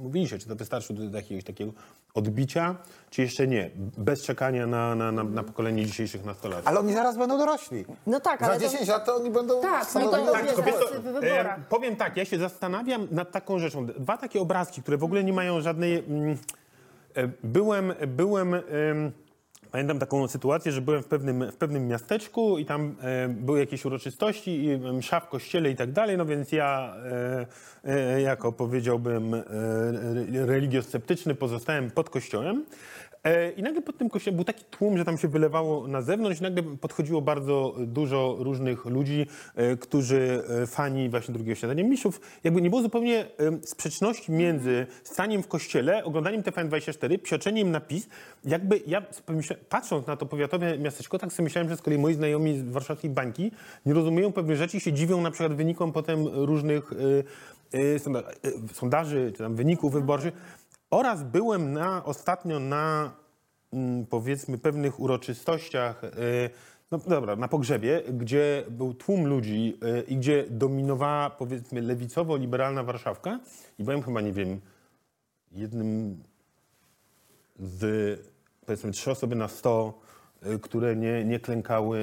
mówiliście, czy to wystarczy do jakiegoś takiego odbicia, czy jeszcze nie, bez czekania na, na, na, na pokolenie dzisiejszych nastolatków. Ale oni zaraz będą dorośli. No tak, Za ale to- 10 lat to oni będą Tak, no to tak, Wiesz co, w wyborach. e, powiem tak, ja się zastanawiam nad taką rzeczą. Dwa takie obrazki, które w ogóle nie mają żadnej... Mm, e, byłem, byłem... em, Pamiętam taką sytuację, że byłem w pewnym, w pewnym miasteczku i tam e, były jakieś uroczystości, i msza w kościele i tak dalej, no więc ja e, jako powiedziałbym e, re- religiosceptyczny pozostałem pod kościołem. E, I nagle pod tym kościołem był taki tłum, że tam się wylewało na zewnątrz i nagle podchodziło bardzo dużo różnych ludzi, e, którzy e, fani właśnie drugiego śniadania mistrzów. Jakby nie było zupełnie sprzeczności między staniem w kościele, oglądaniem TVN24, psioczeniem na PiS. Jakby ja patrząc na to powiatowe miasteczko, tak sobie myślałem, że z kolei moi znajomi z warszawskiej bańki nie rozumieją pewnych rzeczy i się dziwią na przykład wynikom potem różnych sonda- sondaży, czy tam wyników wyborczych. Oraz byłem na, ostatnio na mm, powiedzmy pewnych uroczystościach, e, no dobra, na pogrzebie, gdzie był tłum ludzi e, i gdzie dominowała powiedzmy lewicowo-liberalna Warszawka. I byłem chyba, nie wiem, jednym z powiedzmy trzy osoby na sto, które nie, nie klękały,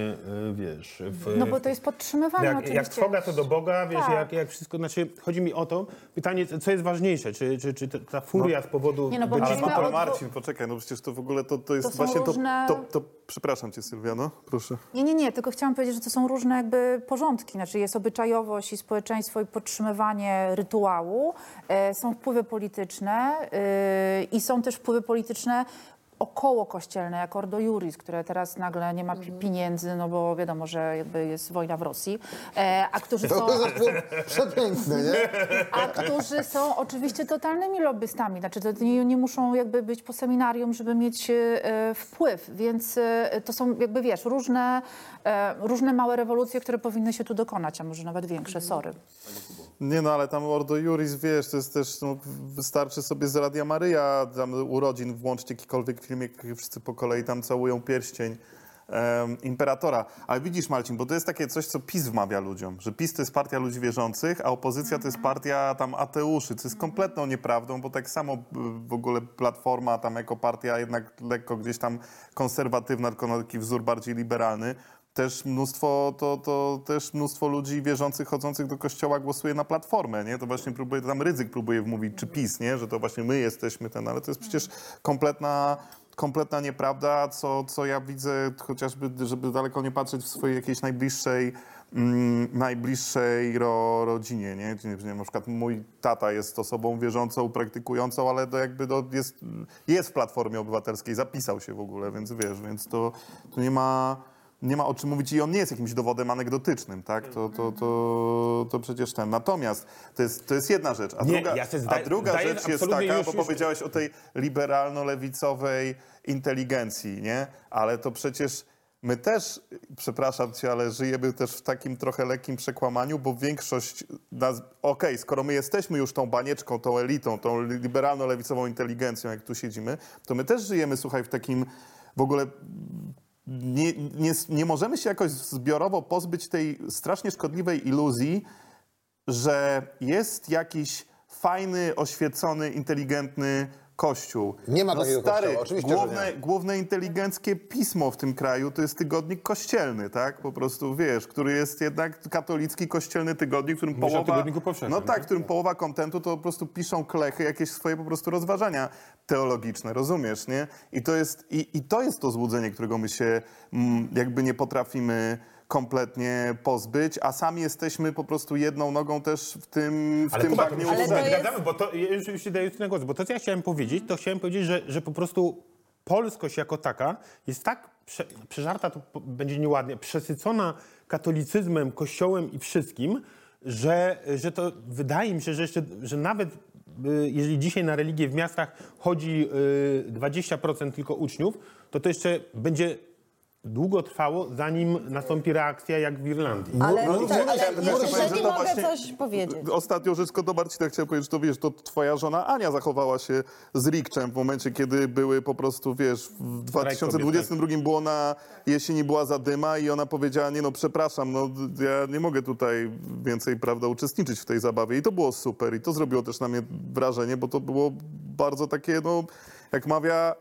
e, wiesz, w, No bo to jest podtrzymywanie jak, oczywiście. jak trwoga to do Boga, wiesz, Tak. jak, jak wszystko, znaczy chodzi mi o to, pytanie, co jest ważniejsze, czy, czy, czy ta- furia z powodu... Nie, no bo Ale, Mówimy ale o dwu- Marcin, poczekaj, no przecież to w ogóle to, to jest To właśnie różne- to, to, to... Przepraszam cię Sylwia, no proszę. Nie, nie, nie, tylko chciałam powiedzieć, że to są różne jakby porządki. Znaczy jest obyczajowość i społeczeństwo i podtrzymywanie rytuału, e, są wpływy polityczne e, i są też wpływy polityczne około kościelne, jak Ordo Juris, które teraz nagle nie ma pi- pieniędzy, no bo wiadomo, że jakby jest wojna w Rosji, e, a którzy *laughs* są... To jest przepiękne, nie? A którzy są oczywiście totalnymi lobbystami. Znaczy, to nie, nie muszą jakby być po seminarium, żeby mieć e, wpływ. Więc e, to są jakby, wiesz, różne, e, różne małe rewolucje, które powinny się tu dokonać, a może nawet większe, sorry. Nie no, ale tam Ordo Juris, wiesz, to jest też, no, wystarczy sobie z Radia Maryja, tam urodzin, włączcie jakikolwiek filmik, wszyscy po kolei tam całują pierścień em, imperatora. Ale widzisz Marcin, bo to jest takie coś, co PiS wmawia ludziom, że PiS to jest partia ludzi wierzących, a opozycja to jest partia tam ateuszy, co jest kompletną nieprawdą, bo tak samo y, w ogóle Platforma tam jako partia jednak lekko gdzieś tam konserwatywna, tylko na taki wzór bardziej liberalny, też mnóstwo, to, to też mnóstwo ludzi wierzących, chodzących do kościoła głosuje na Platformę, nie? To właśnie próbuje, tam Rydzyk próbuje wmówić, czy PiS, nie? Że to właśnie my jesteśmy ten, ale to jest przecież kompletna, kompletna nieprawda, co, co ja widzę chociażby, żeby daleko nie patrzeć w swojej jakiejś najbliższej, mm, najbliższej ro, rodzinie, nie? Nie, nie? Na przykład mój tata jest osobą wierzącą, praktykującą, ale to jakby to jest, jest w Platformie Obywatelskiej, zapisał się w ogóle, więc wiesz, więc to, to nie ma nie ma o czym mówić i on nie jest jakimś dowodem anegdotycznym, tak? To, to, to, to przecież ten. Natomiast to jest, to jest jedna rzecz. A Nie, druga, ja se a druga rzecz jest taka, już- bo już- powiedziałeś o tej liberalno-lewicowej inteligencji, nie? Ale to przecież my też, przepraszam cię, ale żyjemy też w takim trochę lekkim przekłamaniu, bo większość nas, okej, skoro my jesteśmy już tą banieczką, tą elitą, tą liberalno-lewicową inteligencją, jak tu siedzimy, to my też żyjemy, słuchaj, w takim w ogóle nie, nie, nie możemy się jakoś zbiorowo pozbyć tej strasznie szkodliwej iluzji, że jest jakiś fajny, oświecony, inteligentny kościół. Nie ma takiego stary, kościoła, oczywiście, że główne, nie. główne inteligenckie pismo w tym kraju to jest tygodnik kościelny, tak? Po prostu, wiesz, który jest jednak katolicki, kościelny tygodnik, w którym Mówisz o połowa... Tygodniku Powszechnym, No tak, tak? w którym połowa kontentu to po prostu piszą klechy, jakieś swoje po prostu rozważania teologiczne, rozumiesz, nie? I to jest, i, i to, jest to złudzenie, którego my się mm, jakby nie potrafimy kompletnie pozbyć, a sami jesteśmy po prostu jedną nogą też w tym, w Ale tym Kuba, bagnie Ale to jest- bo to już, już daję na głos, bo to, co ja chciałem powiedzieć, to chciałem powiedzieć, że, że po prostu polskość jako taka jest tak prze, przeżarta, to będzie nieładnie, przesycona katolicyzmem, kościołem i wszystkim, że, że to wydaje mi się, że jeszcze, że nawet y, jeżeli dzisiaj na religię w miastach chodzi y, 20% tylko uczniów, to to jeszcze będzie długo trwało, zanim nastąpi reakcja jak w Irlandii. Ale, no, tak, ja ale jeżeli to mogę właśnie- coś powiedzieć. Ostatnią rzecz, do Marcina chciałem powiedzieć, że to wiesz, to twoja żona Ania zachowała się z Rikczem w momencie, kiedy były po prostu, wiesz, w 2022 było na jesieni była zadyma i ona powiedziała, nie no, przepraszam, no ja nie mogę tutaj więcej, prawda, uczestniczyć w tej zabawie i to było super i to zrobiło też na mnie wrażenie, bo to było bardzo takie, no, jak mawia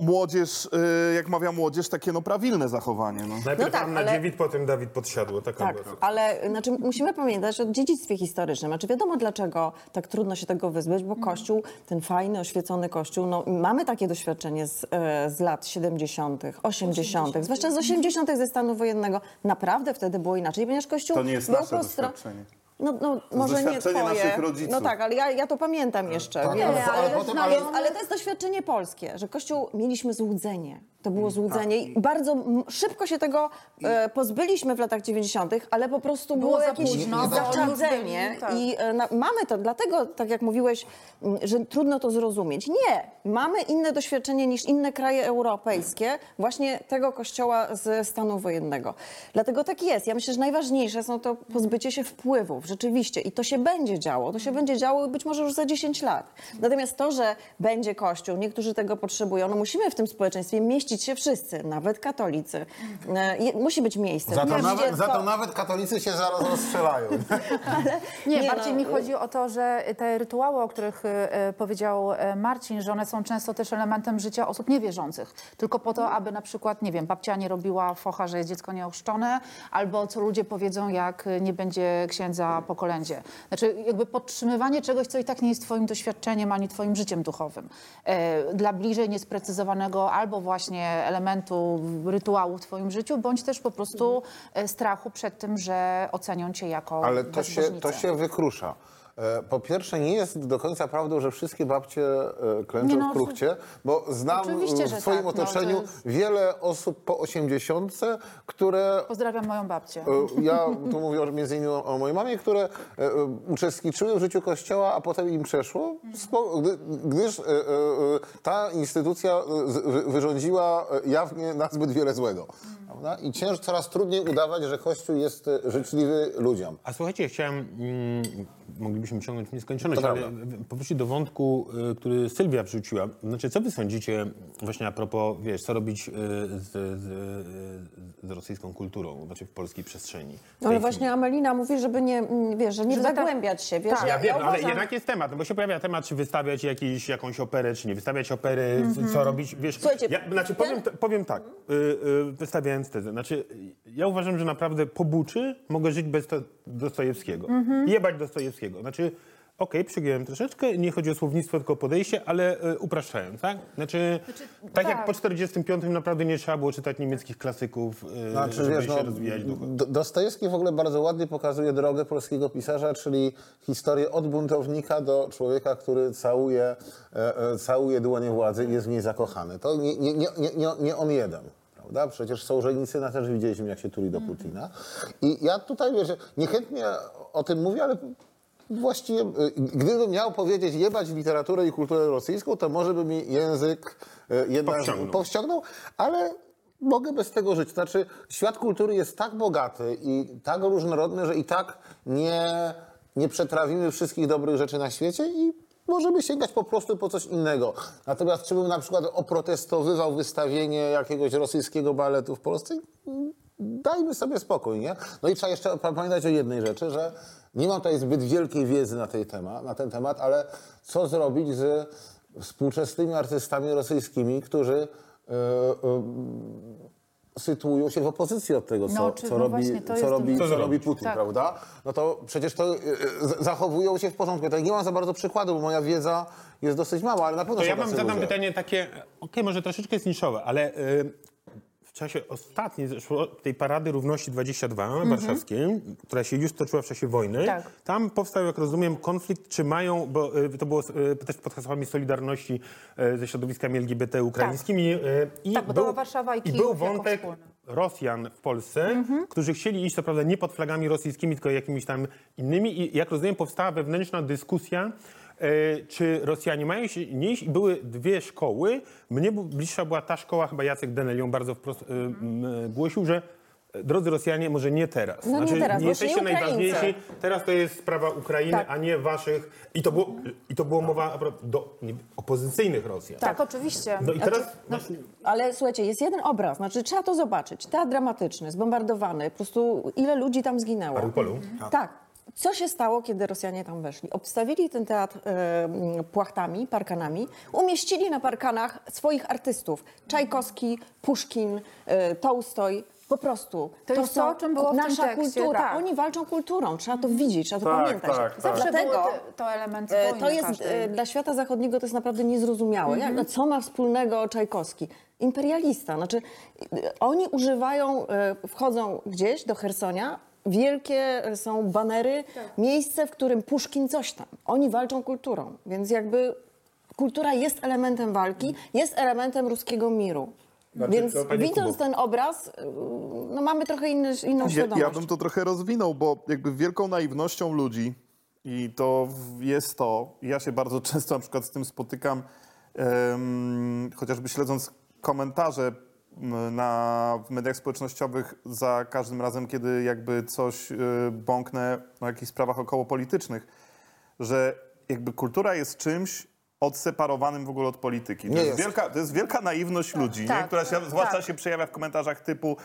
młodzież, y, jak mawia młodzież, takie no prawilne zachowanie, no. Najpierw No tak, Anna ale- Dziewit, potem Dawid Podsiadło. Taka Tak, była. ale znaczy, musimy pamiętać o dziedzictwie historycznym. Znaczy wiadomo dlaczego tak trudno się tego wyzbyć, bo Kościół, ten fajny, oświecony Kościół, no, mamy takie doświadczenie z, e, z lat 70., 80., zwłaszcza z 80. ze stanu wojennego. Naprawdę wtedy było inaczej, ponieważ Kościół To nie jest był nasze doświadczenie. No, no może nie twoje. naszych rodziców. No tak, ale ja, ja to pamiętam jeszcze. Tak, więc, ale- ale potem- ale- ale to jest doświadczenie polskie, że Kościół mieliśmy złudzenie. To było złudzenie i bardzo szybko się tego e, pozbyliśmy w latach 90., ale po prostu było, Było za jakieś późno, zaczadzenie tak. i e, na, mamy to, dlatego, tak jak mówiłeś, m, że trudno to zrozumieć. Nie, mamy inne doświadczenie niż inne kraje europejskie właśnie tego kościoła ze stanu wojennego. Dlatego tak jest. Ja myślę, że najważniejsze są to pozbycie się wpływów, rzeczywiście. I to się będzie działo. To się będzie działo być może już za 10 lat. Natomiast to, że będzie kościół, niektórzy tego potrzebują, no musimy w tym społeczeństwie mieścić się wszyscy, nawet katolicy. E, Musi być miejsce. Za to, nawet, być za to dziecko. nawet katolicy się zaraz rozstrzelają. *laughs* Nie, Nie, bardziej no, mi chodzi o to, że te rytuały, o których y, powiedział y, Marcin, że one są często też elementem życia osób niewierzących. Tylko po to, aby na przykład, nie wiem, babcia nie robiła focha, że jest dziecko nieochrzczone, albo co ludzie powiedzą, jak nie będzie księdza po kolędzie. Znaczy jakby podtrzymywanie czegoś, co i tak nie jest twoim doświadczeniem, ani twoim życiem duchowym. E, Dla bliżej niesprecyzowanego albo właśnie elementu rytuału w twoim życiu, bądź też po prostu e, strachu przed tym, że ocenią cię jako Ale to się, to się wykrusza. E, Po pierwsze, nie jest do końca prawdą, że wszystkie babcie e, klęczą no, w kruchcie, bo znam w swoim tak, no, to otoczeniu jest- wiele osób po osiemdziesiątce, które Pozdrawiam moją babcię. E, Ja tu mówię między innymi o, mojej mamie, które uczestniczyły w życiu kościoła, a potem im przeszło, gdy, gdyż ta instytucja wyrządziła jawnie nazbyt wiele złego. Prawda? I cięż, coraz trudniej udawać, że Kościół jest życzliwy ludziom. A słuchajcie, chciałem, mm, moglibyśmy ciągnąć w nieskończoność, To ale prawda. powrócić do wątku, y, który Sylwia wrzuciła. Znaczy, co wy sądzicie właśnie a propos, wiesz, co robić y, z, z, z rosyjską kulturą, znaczy w polskiej przestrzeni? tej Ale właśnie Amelina mówi, żeby nie, mm, wiesz, że nie Żeby zagłębiać się. Wiesz, Tak. Ja wiem, ale uważam- jednak jest temat, no bo się pojawia temat, czy wystawiać jakiś, jakąś operę, czy nie wystawiać opery, co robić, wiesz. Słuchajcie, ja, znaczy powiem, powiem tak, y, y, wystawiając tezę, znaczy ja uważam, że naprawdę po buczy mogę żyć bez to, Dostojewskiego. Jebać Dostojewskiego. Znaczy, okej, przygiąłem troszeczkę, nie chodzi o słownictwo, tylko o podejście, ale y, upraszczając, tak? Znaczy, tak, jak tak. po 45 naprawdę nie trzeba było czytać niemieckich klasyków, y, Znaczy, żeby wiesz, się no, rozwijać duchowo. Dostojewski w ogóle bardzo ładnie pokazuje drogę polskiego pisarza, czyli historię od buntownika do człowieka, który całuje, e, e, całuje dłonie władzy i jest w niej zakochany. To nie, nie, nie, nie, nie, nie on jeden. Prawda? Przecież Sołżenicyna też widzieliśmy, jak się tuli do Putina. I ja tutaj, wiesz, niechętnie o tym mówię, ale właściwie, y, gdybym miał powiedzieć jebać literaturę i kulturę rosyjską, to może by mi język y, jednak Powściągnął. powściągnął, ale mogę bez tego żyć. Znaczy, świat kultury jest tak bogaty i tak różnorodny, że i tak nie, nie przetrawimy wszystkich dobrych rzeczy na świecie i możemy sięgać po prostu po coś innego. Natomiast czy bym na przykład oprotestowywał wystawienie jakiegoś rosyjskiego baletu w Polsce? Dajmy sobie spokój, nie? No i trzeba jeszcze pa- pamiętać o jednej rzeczy, że nie mam tutaj zbyt wielkiej wiedzy na, tej tema, na ten temat, ale co zrobić z współczesnymi artystami rosyjskimi, którzy e, e, sytuują się w opozycji od tego, co, No, czy- co, no robi, właśnie, co, jest robi, co robi Putin, Tak. prawda? No to przecież to e, zachowują się w porządku. Tutaj nie mam za bardzo przykładu, bo moja wiedza jest dosyć mała, ale na pewno To są ja wam tacy zadam ludzie. pytanie takie, okej, może troszeczkę jest niszowe, ale y, czasie ostatniej zeszło, tej Parady Równości 22 warszawskiej, która się już toczyła w czasie wojny, Mhm. Tak. tam powstał, jak rozumiem, konflikt, czy mają, bo y, to było y, też pod hasłami Solidarności y, ze środowiskami LGBT ukraińskimi. y, i Tak, bo to była Warszawa i I Kijów był jako wątek. Rosjan w Polsce, którzy chcieli iść, co prawda nie pod flagami rosyjskimi, tylko jakimiś tam innymi. I jak rozumiem, powstała wewnętrzna dyskusja, czy Rosjanie mają się nie iść. I były dwie szkoły. Mnie bliższa była ta szkoła, chyba Jacek Denel ją bardzo wprost e, m, e, głosił, że e, Drodzy Rosjanie, może nie teraz. No nie teraz, nie jesteście Ukraińcy. najważniejsi. Teraz to jest sprawa Ukrainy, Tak. a nie waszych. I to było, i to było mowa akurat do nie, opozycyjnych Rosjan. Tak, oczywiście. No i teraz Ale słuchajcie, jest jeden obraz, znaczy trzeba to zobaczyć. Teatr dramatyczny, zbombardowany, po prostu ile ludzi tam zginęło. Mariupolu? Tak. Co się stało, kiedy Rosjanie tam weszli? Obstawili ten teatr e, płachtami, parkanami, umieścili na parkanach swoich artystów. Czajkowski, Puszkin, e, Tołstoj. Po prostu. To jest to, o czym było w tym nasza tekście, kultura. tak. Oni walczą kulturą. Trzeba to widzieć, trzeba to Tak, pamiętać. tak, tak. Zawsze Dlatego było to, to element e, wojny to jest każdej. e, dla świata zachodniego to jest naprawdę niezrozumiałe. Jak, no, co ma wspólnego Czajkowski? Imperialista. Znaczy, e, oni używają, wchodzą gdzieś do Hersonia, wielkie e, są banery, miejsce, w którym Puszkin coś tam. Oni walczą kulturą, więc jakby kultura jest elementem walki, jest elementem ruskiego miru. Znaczy, Więc widząc Kubo. ten obraz, y, no mamy trochę inny, inną Ja, świadomość. ja bym to trochę rozwinął, bo jakby wielką naiwnością ludzi i to jest to, i ja się bardzo *laughs* często na przykład z tym spotykam, em, chociażby śledząc komentarze na, w mediach społecznościowych za każdym razem, kiedy jakby coś y, bąknę o jakichś sprawach okołopolitycznych, że jakby kultura jest czymś odseparowanym w ogóle od polityki. To Nie jest, jest. wielka, to jest wielka naiwność ludzi, nie? tak, która się, zwłaszcza tak. się przejawia w komentarzach typu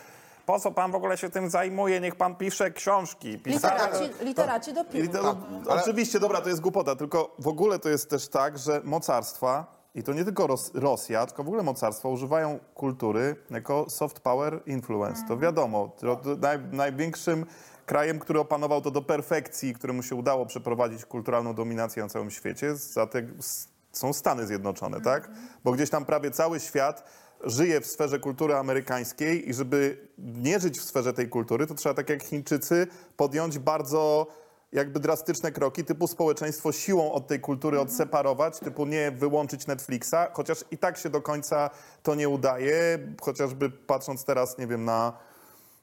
po co pan w ogóle się tym zajmuje, niech pan pisze książki. pisarze- Literaci, literaci do I piwu. to, Oczywiście, dobra, to jest głupota, tylko w ogóle to jest też tak, że mocarstwa, i to nie tylko Ros Rosja, tylko w ogóle mocarstwa używają kultury jako soft power influence. To wiadomo, to, naj, największym krajem, który opanował to do perfekcji, któremu się udało przeprowadzić kulturalną dominację na całym świecie, są Stany Zjednoczone, tak? Bo gdzieś tam prawie cały świat żyje w sferze kultury amerykańskiej i żeby nie żyć w sferze tej kultury, to trzeba tak jak Chińczycy podjąć bardzo jakby drastyczne kroki, typu społeczeństwo siłą od tej kultury odseparować, typu nie wyłączyć Netflixa, chociaż i tak się do końca to nie udaje, chociażby patrząc teraz, nie wiem, na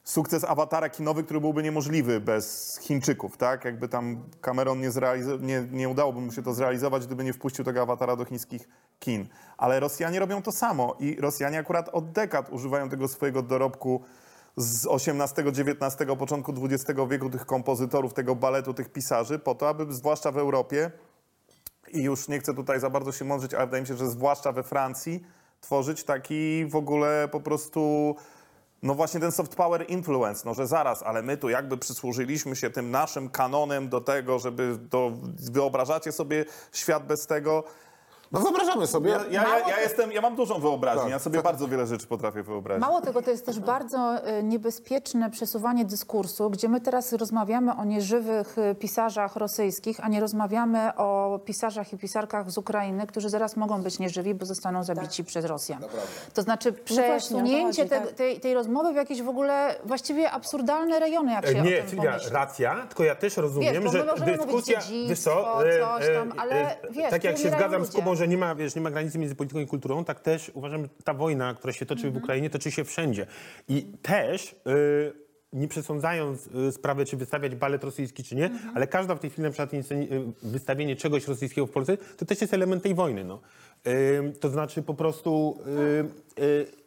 sukces awatara kinowy, który byłby niemożliwy bez Chińczyków, tak? Jakby tam Cameron nie, zrealizo- nie, nie udałoby mu się to zrealizować, gdyby nie wpuścił tego awatara do chińskich kin. Ale Rosjanie robią to samo i Rosjanie akurat od dekad używają tego swojego dorobku z XVIII, XIX, początku XX wieku, tych kompozytorów, tego baletu, tych pisarzy, po to, aby zwłaszcza w Europie i już nie chcę tutaj za bardzo się mądrzyć, ale wydaje mi się, że zwłaszcza we Francji tworzyć taki w ogóle po prostu no właśnie ten soft power influence, no że zaraz, ale my tu jakby przysłużyliśmy się tym naszym kanonem do tego, żeby to wyobrażacie sobie świat bez tego. No wyobrażamy sobie. Ja, ja, ja, ja jestem, ja mam dużą wyobraźnię, Tak. ja sobie bardzo wiele rzeczy potrafię wyobrazić. Mało tego, to jest też bardzo e, niebezpieczne przesuwanie dyskursu, gdzie my teraz rozmawiamy o nieżywych e, pisarzach rosyjskich, a nie rozmawiamy o pisarzach i pisarkach z Ukrainy, którzy zaraz mogą być nieżywi, bo zostaną zabici przez Rosjan. To znaczy właśnie, o to przesunięcie chodzi, te, tak. tej, tej rozmowy w jakieś w ogóle właściwie absurdalne rejony, jak się E, Nie, o tym Sylwia, pomyśli. racja, tylko ja też rozumiem, Wiesz, bo my że możemy mówić dyskusja, wiesz co, e, coś tam, e, ale e, wiesz, tak jak się zgadzam z ludzie. Kubą, że nie ma, wiesz, nie ma granicy między polityką i kulturą, tak też uważam, że ta wojna, która się toczy Mhm. w Ukrainie, toczy się wszędzie. I też nie przesądzając y, sprawy, czy wystawiać balet rosyjski, czy nie, ale każda w tej chwili na przykład y, wystawienie czegoś rosyjskiego w Polsce, to też jest element tej wojny. No. To znaczy po prostu... y, y,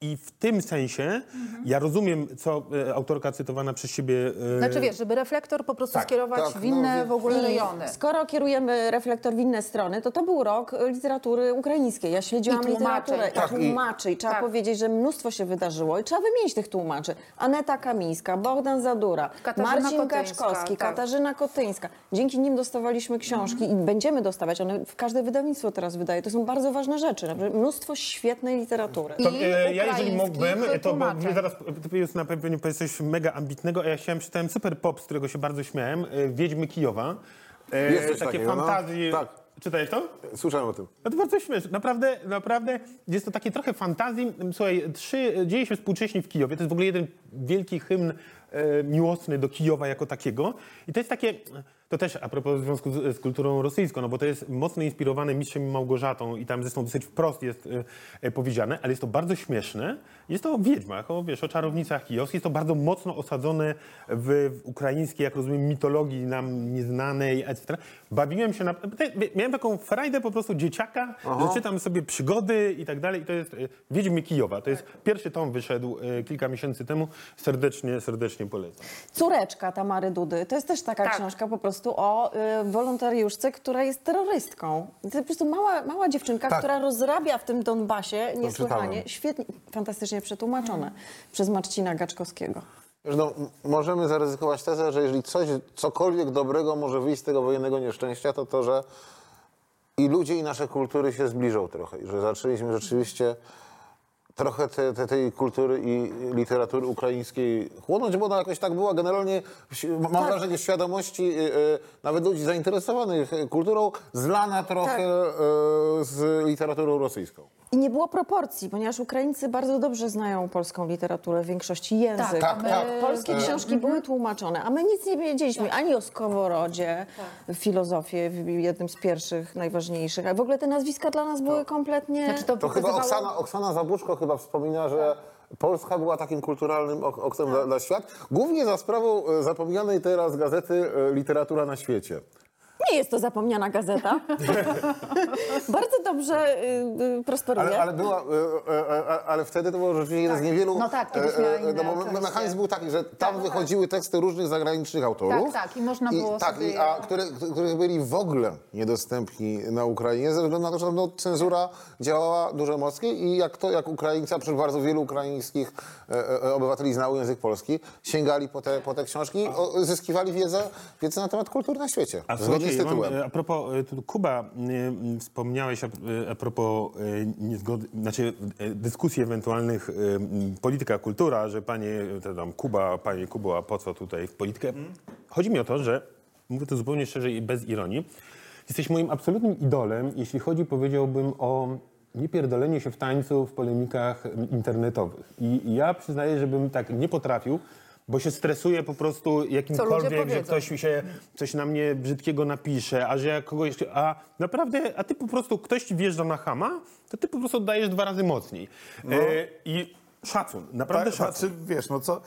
i w tym sensie ja rozumiem, co e, autorka cytowana przez siebie. e, Znaczy wiesz, żeby reflektor po prostu skierować tak, w inne no, w ogóle I rejony. Skoro kierujemy reflektor w inne strony, to to był rok literatury ukraińskiej. Ja śledziłam I tłumaczeń. literaturę Tak, i i- tłumaczy. I trzeba Tak. powiedzieć, że mnóstwo się wydarzyło i trzeba wymienić tych tłumaczy. Aneta Kamińska, Bogdan Zadura, Katarzyna Marcin Kotyńska, Gaczkowski, tak. Katarzyna Kotyńska. Dzięki nim dostawaliśmy książki i będziemy dostawać. One w każde wydawnictwo teraz wydaje. To są bardzo ważne rzeczy. Naprawdę Mnóstwo świetnej literatury. I To, e, ja jeżeli mógłbym, to bo wy zaraz ty jest na pewno coś mega ambitnego, a ja chciałem, czytałem Super Pop, z którego się bardzo śmiałem, e, Wiedźmy Kijowa. E, Jest coś takie takiego, no. fantazje. Tak. Czytałeś to? Słyszałem o tym. No to bardzo śmieszne. Naprawdę, naprawdę jest to takie trochę fantazji. Słuchaj, trzy, dzieje się współcześnie w Kijowie. To jest w ogóle jeden wielki hymn e, miłosny do Kijowa jako takiego. I to jest takie, to też a propos związku z, z kulturą rosyjską, no bo to jest mocno inspirowane Mistrzem i Małgorzatą i tam zresztą dosyć wprost jest e, powiedziane, ale jest to bardzo śmieszne. Jest to o wiedźmach, o, wiesz, o czarownicach kijowskich. Jest to bardzo mocno osadzone w, w ukraińskiej, jak rozumiem, mitologii nam nieznanej, etc. Bawiłem się na... te- Miałem taką frajdę po prostu dzieciaka, że czytam sobie przygody i tak dalej. I to jest e, Wiedźmy Kijowa. To jest pierwszy tom wyszedł e, kilka miesięcy temu. Serdecznie, serdecznie polecam. Córeczka Tamary Dudy. To jest też taka Tak. książka po prostu o y, wolontariuszce, która jest terrorystką. To jest po prostu mała, mała dziewczynka, Tak. która rozrabia w tym Donbasie niesłychanie. czytałem. Świetnie, fantastycznie przetłumaczone przez Marcina Gaczkowskiego. Wiesz, No, m- możemy zaryzykować tezę, że jeżeli coś, cokolwiek dobrego może wyjść z tego wojennego nieszczęścia, to to, że i ludzie, i nasze kultury się zbliżą trochę. I że zaczęliśmy rzeczywiście trochę te, te, tej kultury i literatury ukraińskiej chłonąć, bo ona jakoś tak była generalnie, mam wrażenie, w świadomości y, y, nawet ludzi zainteresowanych kulturą, zlana trochę y, z literaturą rosyjską. I nie było proporcji, ponieważ Ukraińcy bardzo dobrze znają polską literaturę, w większości język. Tak, tak. Polskie książki były tłumaczone, a my nic nie wiedzieliśmy ani o Skoworodzie, filozofię, w- jednym z pierwszych, najważniejszych. A w ogóle te nazwiska dla nas były kompletnie... Znaczy to, To chyba Oksana, Oksana Zabuszko chyba wspomina, że Polska była takim kulturalnym ok- oknem dla, dla świat, głównie za sprawą e, zapomnianej teraz gazety e, Literatura na świecie. Nie jest to zapomniana gazeta. *laughs* Bardzo dobrze y, y, prosperuje. Ale, ale, była, e, e, e, ale wtedy to był rzeczywiście jeden z niewielu... No tak, kiedyś miała inne no bo mechanizm był taki, że tam Tak, wychodziły teksty różnych zagranicznych autorów. Tak, tak, i można było tak, sobie i, A które, których byli w ogóle niedostępni na Ukrainie, ze względu na to, że no, cenzura działała dużo mocniej i jak to, jak Ukraińcy, a przecież bardzo wielu ukraińskich e, e, obywateli znało język polski, sięgali po te, po te książki, o, zyskiwali wiedzę, wiedzę na temat kultury na świecie. A zgodnie z ja mam, tytułem. e, a propos, e, Kuba, wspomniałeś a, e, a propos niezgody, znaczy dyskusji ewentualnych polityka, kultura, że panie tam Kuba, panie Kubo, a po co tutaj w politykę? Chodzi mi o to, że mówię to zupełnie szczerze i bez ironii. Jesteś moim absolutnym idolem, jeśli chodzi, powiedziałbym, o niepierdolenie się w tańcu w polemikach internetowych. I, I ja przyznaję, żebym tak nie potrafił, bo się stresuję po prostu jakimkolwiek, że ktoś mi się coś na mnie brzydkiego napisze, a że ja kogoś, a naprawdę, a ty po prostu, ktoś ci wjeżdża na chama, to ty po prostu dajesz dwa razy mocniej. E, I szacun, naprawdę Tak, szacun. znaczy, wiesz, no co,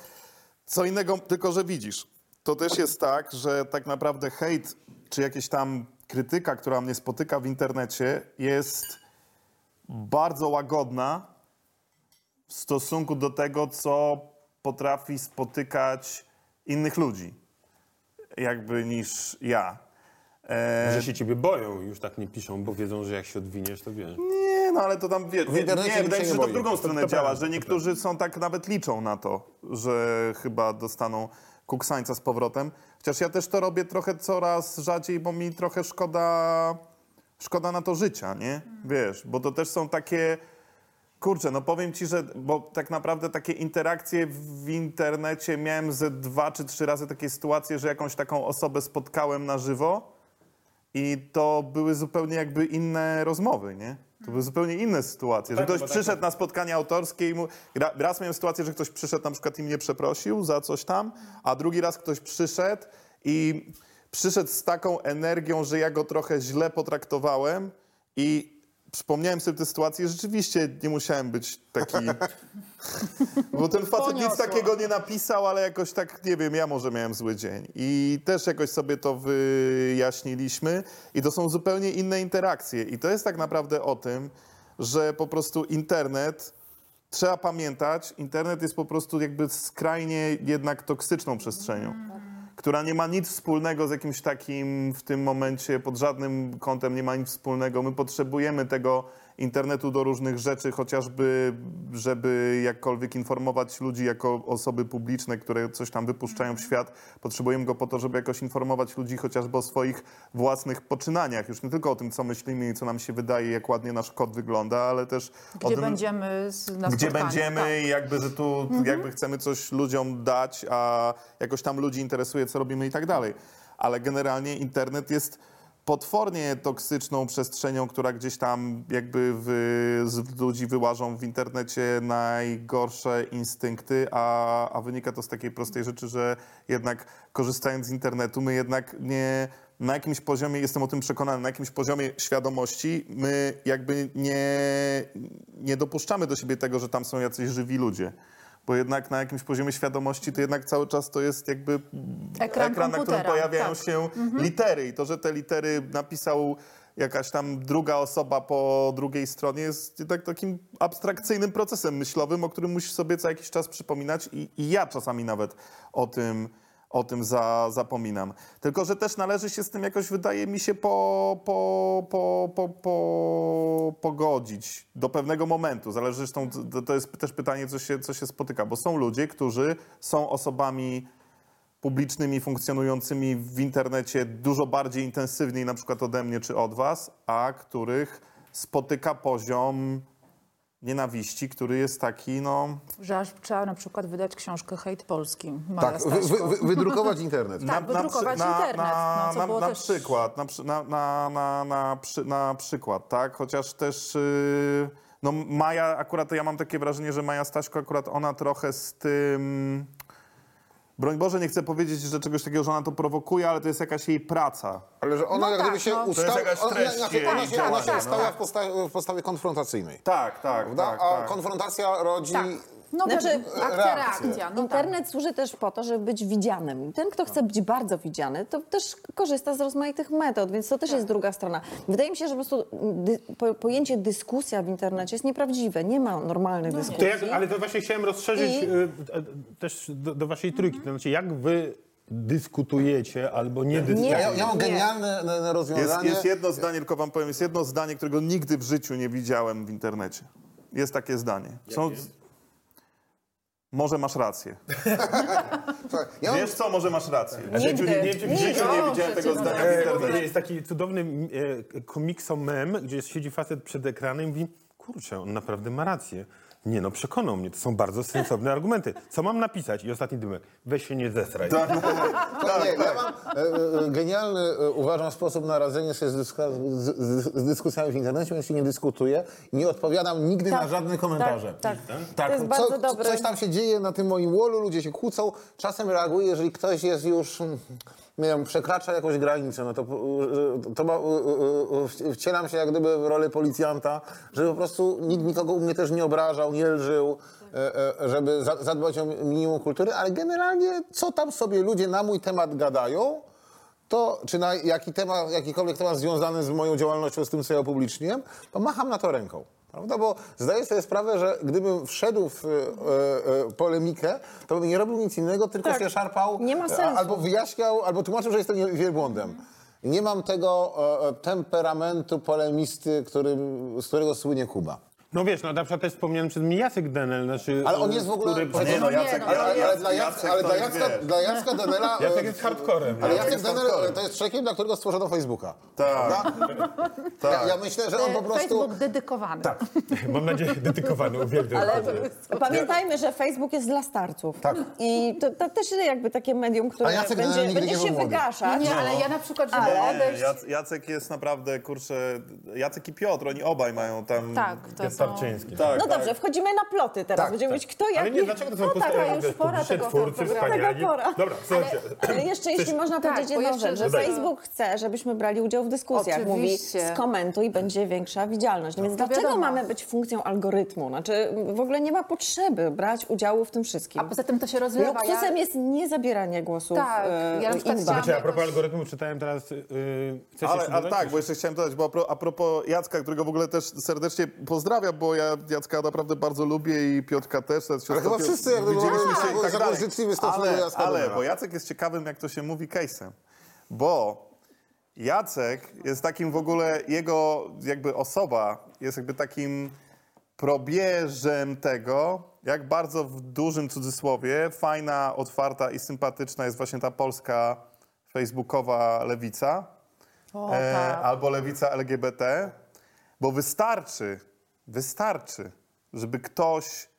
co innego, tylko że widzisz. To też jest tak, że tak naprawdę hejt, czy jakieś tam krytyka, która mnie spotyka w internecie, jest bardzo łagodna w stosunku do tego, co potrafi spotykać innych ludzi, jakby niż ja. E, Że się ciebie boją, już tak nie piszą, bo wiedzą, że jak się odwiniesz, to wiesz. Nie, no ale to tam wie, W nie, nikt wydaje się nie że to w drugą stronę to działa, że niektórzy są tak nawet liczą na to, że chyba dostaną kuksańca z powrotem. Chociaż ja też to robię trochę coraz rzadziej, bo mi trochę szkoda, szkoda na to życia, nie? Wiesz, bo to też są takie Kurczę, no powiem ci, że bo tak naprawdę takie interakcje w internecie miałem ze dwa czy trzy razy takie sytuacje, że jakąś taką osobę spotkałem na żywo i to były zupełnie jakby inne rozmowy, nie? To były zupełnie inne sytuacje, że Tak, ktoś tak- przyszedł na spotkanie autorskie i mu... Ra- Raz miałem sytuację, że ktoś przyszedł na przykład i mnie przeprosił za coś tam, a drugi raz ktoś przyszedł i przyszedł z taką energią, że ja go trochę źle potraktowałem i przypomniałem sobie tę sytuację, rzeczywiście nie musiałem być taki... *laughs* Bo ten facet nic takiego nie napisał, ale jakoś tak, nie wiem, ja może miałem zły dzień. I też jakoś sobie to wyjaśniliśmy i to są zupełnie inne interakcje. I to jest tak naprawdę o tym, że po prostu internet, trzeba pamiętać, internet jest po prostu jakby skrajnie jednak toksyczną przestrzenią która nie ma nic wspólnego z jakimś takim w tym momencie, pod żadnym kątem nie ma nic wspólnego. My potrzebujemy tego internetu do różnych rzeczy, chociażby, żeby jakkolwiek informować ludzi jako osoby publiczne, które coś tam wypuszczają w świat. Potrzebujemy go po to, żeby jakoś informować ludzi chociażby o swoich własnych poczynaniach. Już nie tylko o tym, co myślimy i co nam się wydaje, jak ładnie nasz kod wygląda, ale też o Gdzie tym, będziemy na gdzie będziemy tak. i jakby, że tu jakby chcemy coś ludziom dać, a jakoś tam ludzi interesuje, co robimy i tak dalej. Ale generalnie internet jest potwornie toksyczną przestrzenią, która gdzieś tam jakby w, z ludzi wyłażą w internecie najgorsze instynkty, a, a wynika to z takiej prostej rzeczy, że jednak korzystając z internetu, my jednak nie na jakimś poziomie, jestem o tym przekonany, na jakimś poziomie świadomości my jakby nie, nie dopuszczamy do siebie tego, że tam są jacyś żywi ludzie. Bo jednak na jakimś poziomie świadomości to jednak cały czas to jest jakby Ekran na którym pojawiają tak. się litery. I to, że te litery napisał jakaś tam druga osoba po drugiej stronie jest jednak takim abstrakcyjnym procesem myślowym, o którym musisz sobie co jakiś czas przypominać i, i ja czasami nawet o tym, o tym za, zapominam. Tylko, że też należy się z tym jakoś, wydaje mi się, po, po, po, po, po, pogodzić do pewnego momentu. Zależy zresztą, to, to jest też pytanie, co się, co się spotyka, bo są ludzie, którzy są osobami publicznymi, funkcjonującymi w internecie dużo bardziej intensywniej na przykład ode mnie czy od was, a których spotyka poziom nienawiści, który jest taki, no... Że aż trzeba na przykład wydać książkę Hejt Polski. Maja Tak, wy, wy, wy, wydrukować *laughs* internet. Tak, wydrukować internet, no, co na, było na też- przykład, na, na, na, na, na, przy, na przykład, tak? Chociaż też, yy, no Maja, akurat to ja mam takie wrażenie, że Maja Staśko akurat ona trochę z tym... Broń Boże, nie chcę powiedzieć, że czegoś takiego, że ona to prowokuje, ale to jest jakaś jej praca. Ale że ona No jak tak, gdyby się no. To ustała, jest jakaś ona, treść znaczy, jej ona się, ona się działania, ustawia no. w, postawie, w postawie konfrontacyjnej. Tak, tak, Prawda? tak, A tak. konfrontacja rodzi... Tak. No Znaczy, znaczy, akcja, reakcja. No tak. Internet służy też po to, żeby być widzianym. I Ten, kto chce być bardzo widziany, to też korzysta z rozmaitych metod, więc to też jest druga strona. Wydaje mi się, że po prostu dy, po, pojęcie dyskusja w internecie jest nieprawdziwe. Nie ma normalnych To dyskusji. jak, ale to właśnie chciałem rozszerzyć I- y, e, też do, do waszej trójki. To znaczy, jak wy dyskutujecie albo nie dyskutujecie? Ja, ja mam Nie. genialne na- na Jest, rozwiązanie. jest jedno zdanie, tylko wam powiem, jest jedno zdanie, którego nigdy w życiu nie widziałem w internecie. Jest takie zdanie. Są... Może masz rację. Słuchaj, *laughs* ja Wiesz co, może masz rację. W Nigdy. życiu nie, nie, w życiu nie widziałem tego zdania w internecie. Jest taki cudowny e, komikso-mem, gdzie siedzi facet przed ekranem i mówi, kurczę, on naprawdę ma rację. Nie no, przekonał mnie, to są bardzo sensowne argumenty. Co mam napisać? I ostatni dymek, weź się nie zesraj. *laughs* to nie, ja mam e, e, genialny, e, uważam, sposób na radzenie sobie z, dyska, z, z, z dyskusjami w internecie, więc się nie dyskutuję i nie odpowiadam nigdy na Tak, żadne komentarze. tak, tak. To jest co, bardzo dobre. Coś tam się dzieje na tym moim wallu, ludzie się kłócą. Czasem reaguję, jeżeli ktoś jest już, mm, nie wiem, przekracza jakąś granicę, no to, to ma, e, e, e, wcielam się jak gdyby w rolę policjanta, żeby po prostu nikt nikogo u mnie też nie obrażał, nie lżył, e, e, żeby za- zadbać o minimum kultury, ale generalnie co tam sobie ludzie na mój temat gadają, to czy na jaki temat, jakikolwiek temat związany z moją działalnością, z tym, co ja upubliczniłem, to macham na to ręką. Prawda? Bo zdaję sobie sprawę, że gdybym wszedł w e, e, polemikę, to bym nie robił nic innego, tylko Tak. się szarpał. Nie ma e, sensu. Albo wyjaśniał, albo tłumaczył, że jestem wielbłądem. Nie mam tego e, e, temperamentu polemisty, którym, z którego słynie Kuba. No wiesz, no na przykład też wspomniany przez mnie Jacek Denel, znaczy... Ale on jest w ogóle- który- przecież- Nie no, Jacek, no, Ale, ale, ale, dla, Jacek, Jacek, ale dla, jest, Jacka, dla Jacka Denela... *laughs* Jacek jest hardcorem. Ale? Jacek jest Denel hardcorem. to jest człowiekiem, dla którego stworzono Facebooka. Tak, Ja, *laughs* ja myślę, że on po prostu... Facebook dedykowany. Tak. *laughs* Mam nadzieję, dedykowany, uwielbiam. Ale to. pamiętajmy, że Facebook jest dla starców. Tak. I to, to też jest jakby takie medium, które A Jacek będzie, nigdy będzie nie się wygaszać. Nie, ale ja na przykład, żeby Ale- Jacek jest naprawdę, kurczę, Jacek i Piotr, oni obaj mają tam Tak, to jest Starczyński. Tak, No tak. dobrze, wchodzimy na ploty teraz. Tak, Będziemy tak. mówić, kto jaki... Ale nie, dlaczego to są No ogóle już pora tego twórcy, programu. wspaniali? Taka pora. Dobra, słuchajcie. Ale jeszcze, jeśli można tak, powiedzieć bo jedną jeszcze rzecz, że dodaj. Facebook chce, żebyśmy brali udział w dyskusjach. Oczywiście. Mówi, skomentuj, będzie większa widzialność. No więc To dlaczego wiadomo. mamy być funkcją algorytmu? Znaczy, w ogóle nie ma potrzeby brać udziału w tym wszystkim. A poza tym to się rozlewa. Luksusem jest nie zabieranie głosów Tak, e, ja na przykład innym. chciałam- Znaczy, a propos algorytmu, czytałem teraz... Yy, chcesz Ale, jeszcze ale dodać? tak, bo jeszcze chciałem dodać, bo a pro- a propos Jacka, którego w ogóle też serdecznie pozdrawiam, bo ja Jacka naprawdę bardzo lubię i Piotrka też. Ale chyba Pio- wszyscy jakby widzieliśmy się i tak dalej. życzliwy stosunek do Ale, Jacka ale, bo Jacek jest ciekawym, jak to się mówi, case'em. Bo Jacek jest takim w ogóle, jego jakby osoba jest jakby takim probierzem tego, jak bardzo w dużym cudzysłowie fajna, otwarta i sympatyczna jest właśnie ta polska facebookowa lewica. O, e, tak. albo lewica LGBT, bo wystarczy, wystarczy, żeby ktoś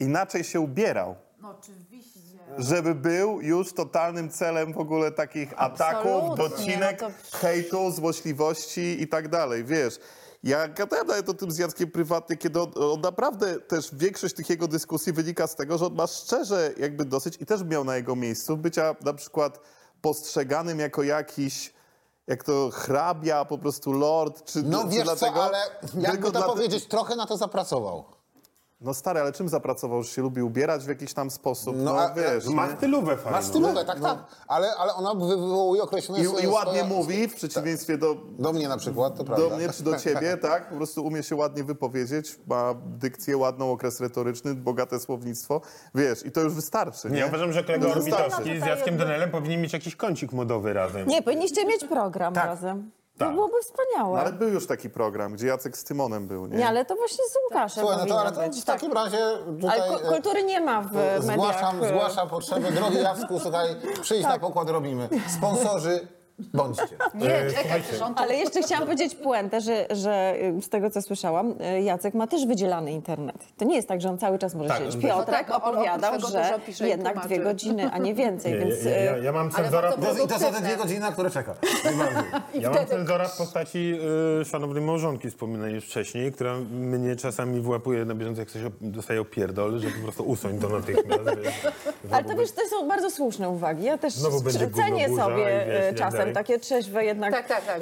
inaczej się ubierał. No oczywiście. Żeby był już totalnym celem w ogóle takich ataków, Absolutnie, docinek, no to- hejtu, złośliwości i tak dalej, wiesz. Ja gadałem nawet o tym z Jackiem prywatnie, kiedy on, on naprawdę też większość tych jego dyskusji wynika z tego, że on ma szczerze jakby dosyć i też miał na jego miejscu bycia na przykład postrzeganym jako jakiś jak to hrabia, po prostu lord, czy No wiesz dlatego, co, ale *laughs* jakby to dla- powiedzieć, trochę na to zapracował. No stary, ale czym zapracował? Że się lubi ubierać w jakiś tam sposób? No, No, a- wiesz. Ma nie? stylówę fajną. Ma stylówę, tak, tak. Ale, ale ona wywołuje określone I, swoje- I ładnie swoje- mówi, w przeciwieństwie do, Do mnie na przykład, to prawda. do mnie czy do *laughs* ciebie, tak? Po prostu umie się ładnie wypowiedzieć, ma dykcję ładną, okres retoryczny, bogate słownictwo. Wiesz, i to już wystarczy, nie? Nie, uważam, że kolega No, Orbitowski z Jackiem Denelem powinni mieć jakiś kącik modowy razem. Nie, powinniście mieć program Tak. razem. Tak. To byłoby wspaniałe. No, ale był już taki program, gdzie Jacek z Tymonem był, nie? Nie, ale to właśnie z Łukaszem Słuchaj, no to, ale to być. w takim razie tutaj... Ale ku- e, kultury nie ma w e, mediach. Zgłaszam, zgłaszam potrzebę. Drogi Jacku, słuchaj, przyjdź Tak. na pokład, robimy. Sponsorzy, bądźcie. Nie, E, czekaj, on. Ale jeszcze chciałam powiedzieć puentę, że, że y, z tego co słyszałam, y, Jacek ma też wydzielany internet. To nie jest tak, że on cały czas może Tak, siedzieć. Piotrek No tak, opowiadał, że jednak dwie godziny, a nie więcej. Nie, więc, ja, ja, y, ja mam cenzora... I to są te dwie godziny, na które czeka. Ja mam cenzora w postaci y, szanownej małżonki wspominanej już wcześniej, która mnie czasami wyłapuje na bieżąco, jak coś dostaje opierdol, że po prostu usuń to natychmiast. ale to wiesz, to są bardzo słuszne uwagi. Ja też cenię sobie czasem takie trzeźwe jednak. Tak, tak, tak.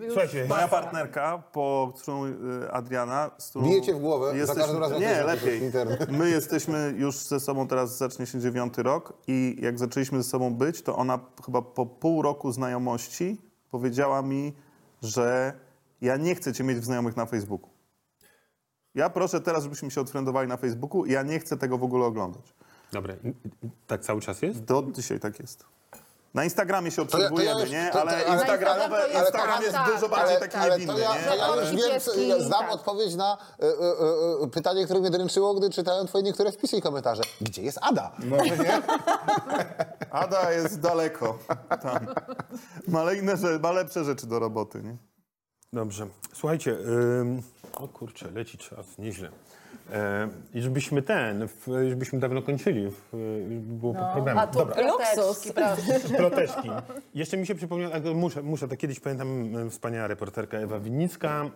Już- słuchajcie, Moja partnerka, po którą y, Adriana, z którą Bijecie w głowę za każdym razem, Nie, lepiej. internet. My jesteśmy już ze sobą, teraz zacznie się dziewiąty rok i jak zaczęliśmy ze sobą być, to ona chyba po pół roku znajomości powiedziała mi, że ja nie chcę cię mieć w znajomych na Facebooku. Ja proszę teraz, żebyśmy się odfriendowali na Facebooku i ja nie chcę tego w ogóle oglądać. I- tak cały czas jest? Do dzisiaj tak jest. Na Instagramie się ja obserwujemy, już- nie? to- to- ale Instagramowe, ale- Instagram tak, jest tak, dużo tak, bardziej Ale, taki ale niewinny, ja, nie? ja już wiem, co- znam tak. odpowiedź na e, e, e, pytanie, które mnie dręczyło, gdy czytałem twoje niektóre wpisy i komentarze. Gdzie jest Ada? No. Nie? Ada jest daleko. Tam. Ma, inne, lepsze rzeczy do roboty, nie? Dobrze. Słuchajcie, ym, o kurczę, leci czas, nieźle. E, I żebyśmy ten, żebyśmy dawno kończyli, było programie. A tu Dobra. proszę. *laughs* Ploteczki. Jeszcze mi się przypomniało, a muszę, muszę, to kiedyś pamiętam e, wspaniała reporterka Ewa Winnicka,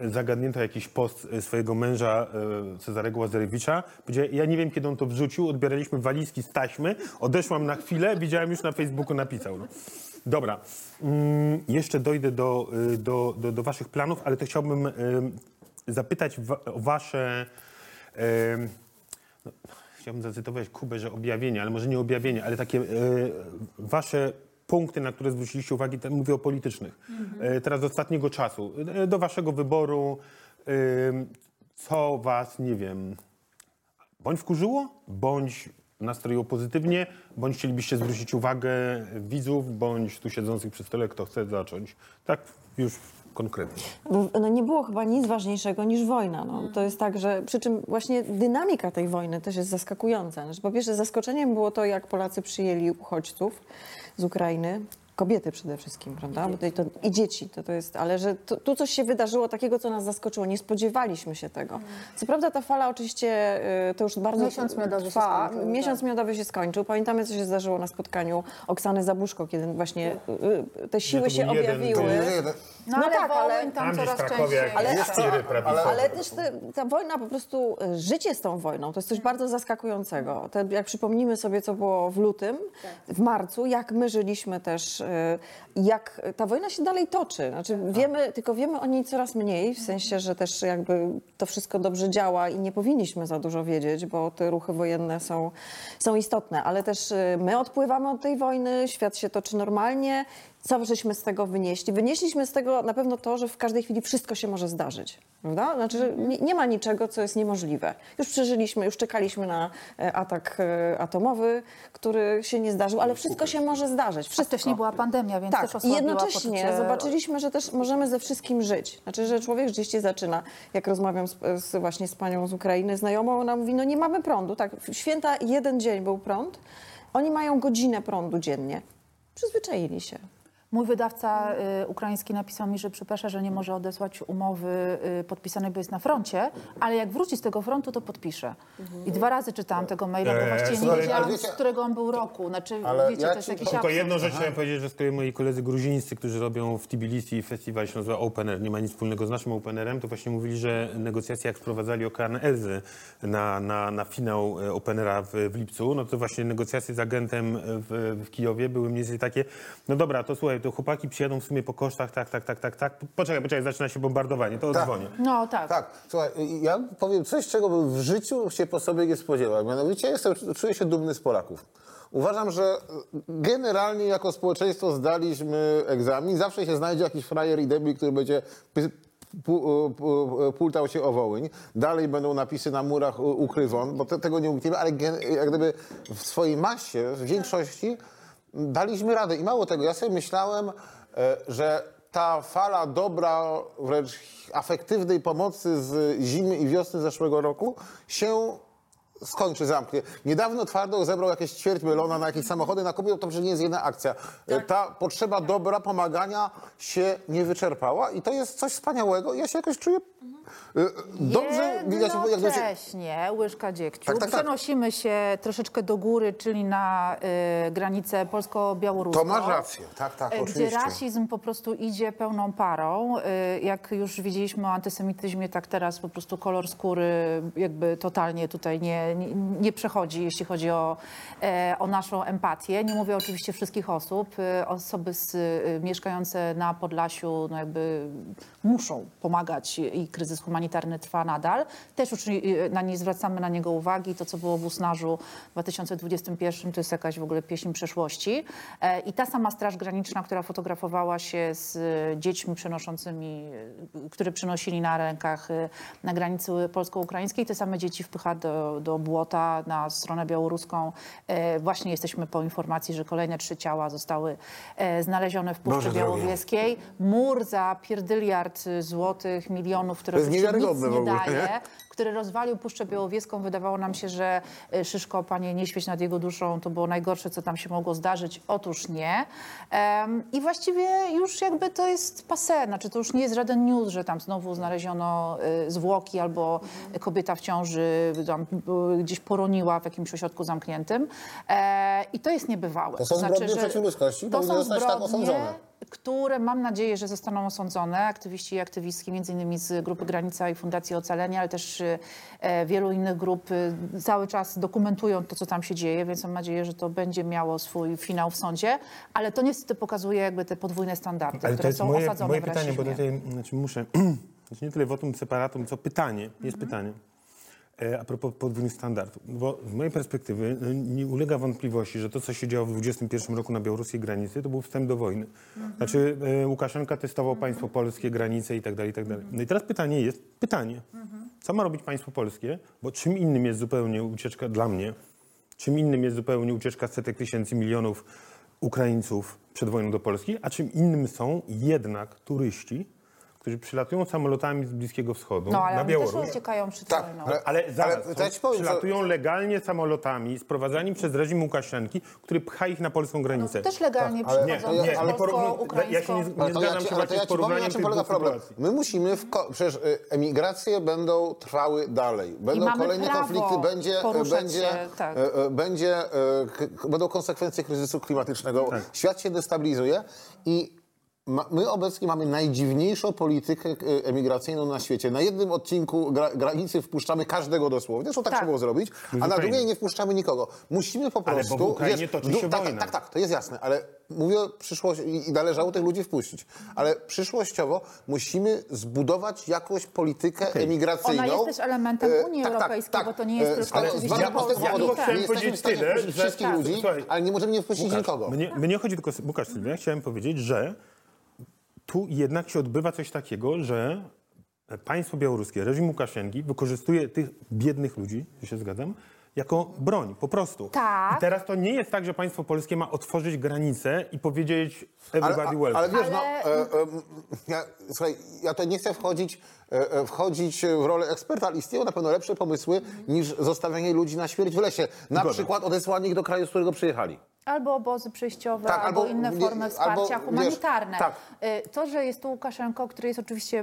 e, zagadnięto jakiś post swojego męża e, Cezarego Łazarewicza. Powiedziała, ja nie wiem, kiedy on to wrzucił, odbieraliśmy walizki z taśmy, odeszłam na chwilę, widziałem już na Facebooku napisał. No. Dobra, mm, jeszcze dojdę do, do, do, do waszych planów, ale to chciałbym zapytać wa, o wasze... no, chciałbym zacytować Kubę, że objawienie, ale może nie objawienie, ale takie e, wasze punkty, na które zwróciliście uwagę, te- mówię o politycznych, e, teraz z ostatniego czasu, e, do waszego wyboru, co was, nie wiem, bądź wkurzyło, bądź nastroiło pozytywnie, bądź chcielibyście zwrócić uwagę widzów, bądź tu siedzących przy stole, kto chce zacząć. Tak już konkretnie. Bo, No nie było chyba nic ważniejszego niż wojna. No. To jest tak, że przy czym właśnie dynamika tej wojny też jest zaskakująca. Że po pierwsze zaskoczeniem było to, jak Polacy przyjęli uchodźców z Ukrainy. Kobiety przede wszystkim, prawda? Bo to, to, I dzieci, to, to jest, ale że tu, tu coś się wydarzyło takiego, co nas zaskoczyło. Nie spodziewaliśmy się tego. Co prawda ta fala oczywiście y, to już bardzo Miesiąc miodowy się trwa. skończył, Miesiąc tak. miodowy się skończył. Pamiętamy, co się zdarzyło na spotkaniu Oksany Zabuszko, kiedy właśnie y, y, te siły to się jeden- objawiły. No, No ale tak, ale- tam Tam coraz częściej. Ale- jest tiry prawicowe. Ale też te, ta wojna po prostu, y, życie z tą wojną, to jest coś bardzo zaskakującego. Te, jak przypomnimy sobie, co było w lutym, w marcu, jak my żyliśmy też, y, jak ta wojna się dalej toczy. Znaczy wiemy, tylko wiemy o niej coraz mniej, w sensie, że też jakby to wszystko dobrze działa i nie powinniśmy za dużo wiedzieć, bo te ruchy wojenne są, są istotne, ale też y, my odpływamy od tej wojny, świat się toczy normalnie. Co żeśmy z tego wynieśli? Wynieśliśmy z tego na pewno to, że w każdej chwili wszystko się może zdarzyć. Prawda? Znaczy, nie, nie ma niczego, co jest niemożliwe. Już przeżyliśmy, już czekaliśmy na e, atak e, atomowy, który się nie zdarzył, ale wszystko się może zdarzyć. A Wszystko. wcześniej była pandemia, więc Tak, też osłabiła jednocześnie poczucie... zobaczyliśmy, że też możemy ze wszystkim żyć. Znaczy, że człowiek rzeczywiście zaczyna. Jak rozmawiam z, z, właśnie z panią z Ukrainy, znajomą, ona mówi, no nie mamy prądu. Tak, w święta jeden dzień był prąd, oni mają godzinę prądu dziennie. Przyzwyczaili się. Mój wydawca y, ukraiński napisał mi, że przeprasza, że nie może odesłać umowy y, podpisanej, bo jest na froncie, ale jak wróci z tego frontu, to podpisze. I dwa razy czytałam tego maila, bo Eee, właściwie nie wiedziałam, z którego on był roku. Znaczy, Ale wiecie, ja to jest ci- jakiś Tylko jedną rzecz chciałem powiedzieć, że z kolei moi koledzy gruzińscy, którzy robią w Tbilisi festiwal się nazywa Open Air, nie ma nic wspólnego z naszym Open Airem, to właśnie mówili, że negocjacje jak wprowadzali Okean Elzy na, na, na finał e, Open Aira w, w lipcu, no to właśnie negocjacje z agentem w, w Kijowie były mniej więcej takie, no dobra, to słuchaj, to chłopaki przyjadą w sumie po kosztach, tak, tak, tak, tak, tak, poczekaj, poczekaj, zaczyna się bombardowanie, to Tak. odzwonię. No tak. Tak, słuchaj, ja powiem coś, czego bym w życiu się po sobie nie spodziewał. Mianowicie jestem, czuję się dumny z Polaków. Uważam, że generalnie jako społeczeństwo zdaliśmy egzamin. Zawsze się znajdzie jakiś frajer i debil, który będzie pu- pultał się o Wołyń. Dalej będą napisy na murach u- ukrywon, bo te, tego nie unikniemy, ale gen, jak gdyby w swojej masie, w większości daliśmy radę. I mało tego, ja sobie myślałem, e, że ta fala dobra, wręcz afektywnej pomocy z zimy i wiosny zeszłego roku się skończy, zamknie. Niedawno Twardoch zebrał jakieś ćwierć melona na jakieś samochody, na kupił, to przecież nie jest jedna akcja. E, Ta potrzeba dobra, pomagania się nie wyczerpała i to jest coś wspaniałego. Ja się jakoś czuję dobrze. widać, jak Jednocześnie, łyżka dziegciu, Tak, tak, tak. przenosimy się troszeczkę do góry, czyli na y, granicę polsko-białoruską. to masz rację. Tak, tak, E, Gdzie oczywiście. rasizm po prostu idzie pełną parą. E, Jak już wiedzieliśmy o antysemityzmie, tak teraz po prostu kolor skóry jakby totalnie tutaj nie, nie, nie przechodzi, jeśli chodzi o, e, o naszą empatię. Nie mówię oczywiście wszystkich osób. Osoby z, mieszkające na Podlasiu no jakby muszą pomagać i kryzys humanitarny trwa nadal. Też już e, na nie zwracamy na niego uwagi. To, co było w Usnarzu w 2021, to jest jakaś w ogóle pieśń przeszłości. E, I ta sama Straż Graniczna, która fotografowała się z e, dziećmi przenoszącymi, które przynosili na rękach na granicy polsko-ukraińskiej, te same dzieci wpycha do, do błota na stronę białoruską. E, Właśnie jesteśmy po informacji, że kolejne trzy ciała zostały e, znalezione w Puszczy Boże. Białowieskiej. Mur za pierdyliard złotych, milionów, które To jest oczywiście nic niewiarygodne w ogóle, nie? daje który rozwalił Puszczę Białowieską. Wydawało nam się, że e, Szyszko, panie, nie świeć nad jego duszą, to było najgorsze, co tam się mogło zdarzyć. Otóż nie. I właściwie już jakby to jest passé, znaczy to już nie jest żaden news, że tam znowu znaleziono e, zwłoki albo kobieta w ciąży e, gdzieś poroniła w jakimś ośrodku zamkniętym. E, I to jest niebywałe. To są zbrodnie przeciw ludzkości, To są tak zbrodnie, osądzone. które mam nadzieję, że zostaną osądzone. Aktywiści i aktywistki, między innymi z Grupy Granica i Fundacji Ocalenia, ale też e, wielu innych grup e, cały czas dokumentują to, co tam się dzieje, więc mam nadzieję, że to będzie miało swój finał w sądzie. Ale to niestety pokazuje jakby te podwójne standardy, Ale które są moje, osadzone moje w pytanie, bo tutaj znaczy muszę, *clears throat* znaczy nie tyle wotum separatum, co pytanie, jest pytanie. E, A propos podwójnych standardów, bo z mojej perspektywy no, nie ulega wątpliwości, że to, co się działo w 2021 roku na białoruskiej granicy, to był wstęp do wojny. Znaczy e, Łukaszenka testował państwo polskie, granice i tak dalej, i tak dalej. No i teraz pytanie jest, pytanie, co ma robić państwo polskie, bo czym innym jest zupełnie ucieczka dla mnie, czym innym jest zupełnie ucieczka setek tysięcy, milionów Ukraińców przed wojną do Polski, a czym innym są jednak turyści, którzy przylatują samolotami z Bliskiego Wschodu No ale na oni też Białoruś. uciekają przed Tak, wojną. ale- Ale zaraz, ja ci powiem, przylatują legalnie samolotami sprowadzani przez reżim Łukaszenki, który pcha ich na polską granicę. Też legalnie ale- przychodzą nie, przez ale porównuj- ja się nie, Ale nie to ja zgadzam ci, się ale właśnie ja z porównaniem na czym tych polega problem. sytuacji. My musimy, w ko- przecież y, emigracje będą trwały dalej. Będą kolejne konflikty, będzie, poruszać będzie, się, tak. będzie, będą konsekwencje kryzysu klimatycznego. Tak. Świat się destabilizuje i my obecnie mamy najdziwniejszą politykę e, emigracyjną na świecie. Na jednym odcinku gra, granicy wpuszczamy każdego dosłownie, zresztą tak, Tak. trzeba było zrobić, a na drugiej nie wpuszczamy nikogo. Musimy po Ale bo prostu... w Ukrainie toczy się tak, wojna. tak, tak, to jest jasne, ale mówię o przyszłości i należało tych ludzi wpuścić. Ale przyszłościowo musimy zbudować jakąś politykę emigracyjną. Ona jest też elementem E, Unii tak, tak, Europejskiej, tak. bo to nie jest E, tylko ale oczywiście prostego Polska. Ja tylko chciałem powiedzieć tyle, że- wszystkich tak, ludzi, słuchaj. ale nie możemy nie wpuścić Łukasz, nikogo. Mnie, mnie chodzi tylko, Łukasz, Sylwia, chciałem powiedzieć, że tu jednak się odbywa coś takiego, że państwo białoruskie, reżim Łukaszenki wykorzystuje tych biednych ludzi, że się zgadzam, jako broń, po prostu. Tak. I teraz to nie jest tak, że państwo polskie ma otworzyć granice i powiedzieć Ale, everybody a- welcome. ale wiesz, no, Ale- e, e, ja, słuchaj, ja to nie chcę wchodzić, wchodzić w rolę eksperta, ale istnieją na pewno lepsze pomysły niż zostawianie ludzi na śmierć w lesie. Na Zgoda. przykład odesłanie ich do kraju, z którego przyjechali. Albo obozy przejściowe, Tak, albo, albo inne nie- formy wsparcia albo, wiesz, humanitarne. tak. Y, To, że jest tu Łukaszenko, który jest oczywiście y,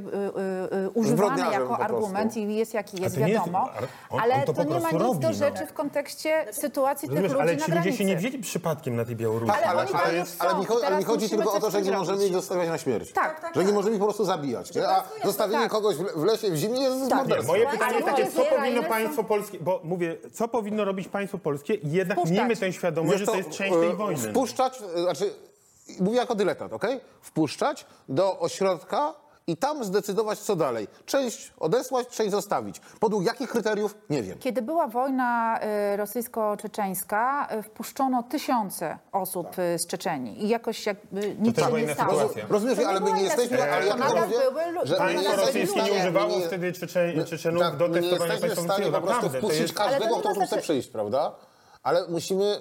y, y, używany jako argument i jest jaki jest, nie jest- wiadomo, on- ale on to to, nie ma nic robi, do no. rzeczy w kontekście sytuacji tych Rozumiesz, ludzi ale na ci granicy. ludzie się nie wzięli przypadkiem na tej Białorusi. Ale ale, oni ale, ale, mi, i cho- ale teraz mi chodzi tylko o to, że nie możemy ich zostawiać na śmierć. Tak, tak, Że nie możemy ich po prostu zabijać. Nie? A zostawienie Tak. Kogoś w, lesie w zimie jest Tak. Nie, moje pytanie jest takie, co powinno państwo polskie, bo mówię, co powinno robić państwo polskie, jednak Wpuszczać. miejmy tę świadomość, że to jest część tej e, wojny. Wpuszczać, e, znaczy, mówię jako dyletant, okej? Wpuszczać do ośrodka i tam zdecydować, co dalej. Część odesłać, część zostawić. Podług jakich kryteriów? Nie wiem. Kiedy była wojna y, rosyjsko-czeczeńska, y, wpuszczono tysiące osób y, z Czeczenii i jakoś jakby nic się nie stało. sytuacja. Rozumiesz, ale nie my nie jesteśmy, sytuacja. ale ja były lu- że nie Państwo rosyjskie nie używało nie- wtedy Czeczenów tak, do my nie testowania jesteśmy w stanie po prostu wpuścić każdego, kto nie tu chce znaczy- przyjść, prawda? Ale musimy,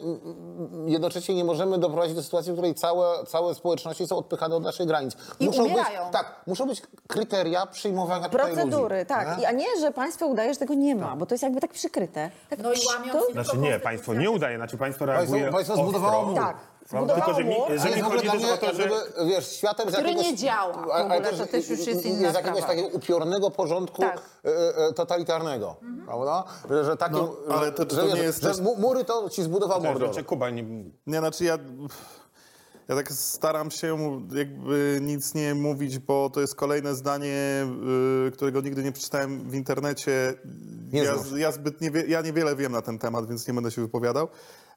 jednocześnie nie możemy doprowadzić do sytuacji, w której całe, całe społeczności są odpychane od naszych granic. I muszą umierają. być, tak, muszą być kryteria przyjmowania Procedury, ludzi. tak. I, a nie, że państwo udaje, że tego nie ma, bo to jest jakby tak przykryte. Tak, No i łamiąc tu- Znaczy nie, państwo nie udaje, znaczy państwo reaguje Państwo, państwo zbudowało mur. Tak. Prawda? Zbudowało Tylko, że mi- mur, że Ale mi chodzi też o to, że... jakby, wiesz, światem z Który jakiegoś... nie działa w ogóle, też to też już jest inna z jakiegoś sprawa. takiego upiornego porządku Tak. e, e, totalitarnego, prawda? Że, że takim, No, ale to- że, to nie wiesz, jest że też- mu- mury to ci zbudował Mordor. Znaczy, Kuba, nie... Nie, znaczy ja, ja tak staram się jakby nic nie mówić, bo to jest kolejne zdanie, y, którego nigdy nie przeczytałem w internecie. Nie ja, znasz. ja, zbyt niewie, ja niewiele wiem na ten temat, więc nie będę się wypowiadał.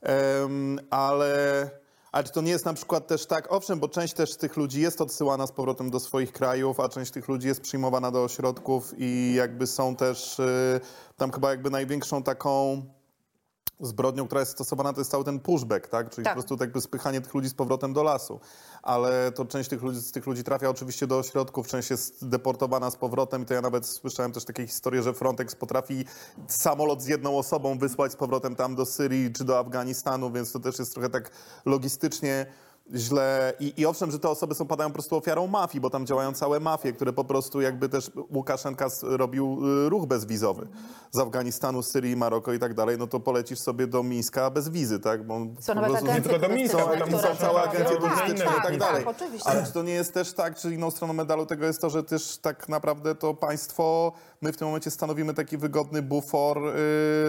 Em, ale, ale czy to nie jest na przykład też tak, owszem, bo część też tych ludzi jest odsyłana z powrotem do swoich krajów, a część tych ludzi jest przyjmowana do ośrodków i jakby są też y, tam chyba jakby największą taką zbrodnią, która jest stosowana, to jest cały ten pushback, tak? Czyli Tak. po prostu jakby spychanie tych ludzi z powrotem do lasu. Ale to część tych ludzi, z tych ludzi trafia oczywiście do ośrodków, część jest deportowana z powrotem i to ja nawet słyszałem też takie historie, że Frontex potrafi samolot z jedną osobą wysłać z powrotem tam do Syrii czy do Afganistanu, więc to też jest trochę tak logistycznie źle. I, I owszem, że te osoby są padają po prostu ofiarą mafii, bo tam działają całe mafie, które po prostu jakby też Łukaszenka robił y, ruch bezwizowy z Afganistanu, Syrii, Maroko i tak dalej, no to polecisz sobie do Mińska bez wizy, tak? Bo Są po nawet prostu- Nie tylko do Mińska, ale tam są całe agencje Tak, turystyczne tak, i tak dalej. Tak, oczywiście. Ale czy to nie jest też tak, czy inną stroną medalu tego jest to, że też tak naprawdę to państwo, my w tym momencie stanowimy taki wygodny bufor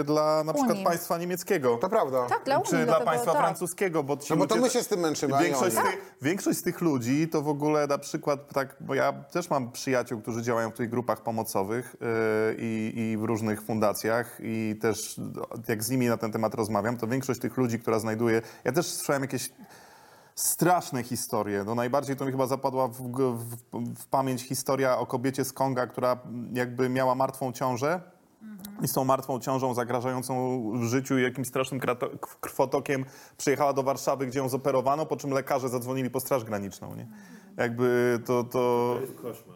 y, dla na przykład Unii. państwa niemieckiego. To prawda. Tak, dla Czy Unii, dla dlatego państwa tak. francuskiego, bo ci No bo to ludzie- my się z tym męczymy, a nie Większość z, oni. tych, większość z tych ludzi to w ogóle na przykład tak, bo ja też mam przyjaciół, którzy działają w tych grupach pomocowych yy, i, i w różnych fundacjach i też jak z nimi na ten temat rozmawiam, to większość tych ludzi, która znajduje, ja też słyszałem jakieś straszne historie. No najbardziej to mi chyba zapadła w, w, w pamięć historia o kobiecie z Konga, która jakby miała martwą ciążę i z tą martwą ciążą zagrażającą życiu i jakimś strasznym krwotokiem przyjechała do Warszawy, gdzie ją zoperowano, po czym lekarze zadzwonili po Straż Graniczną, nie? Jakby to, to,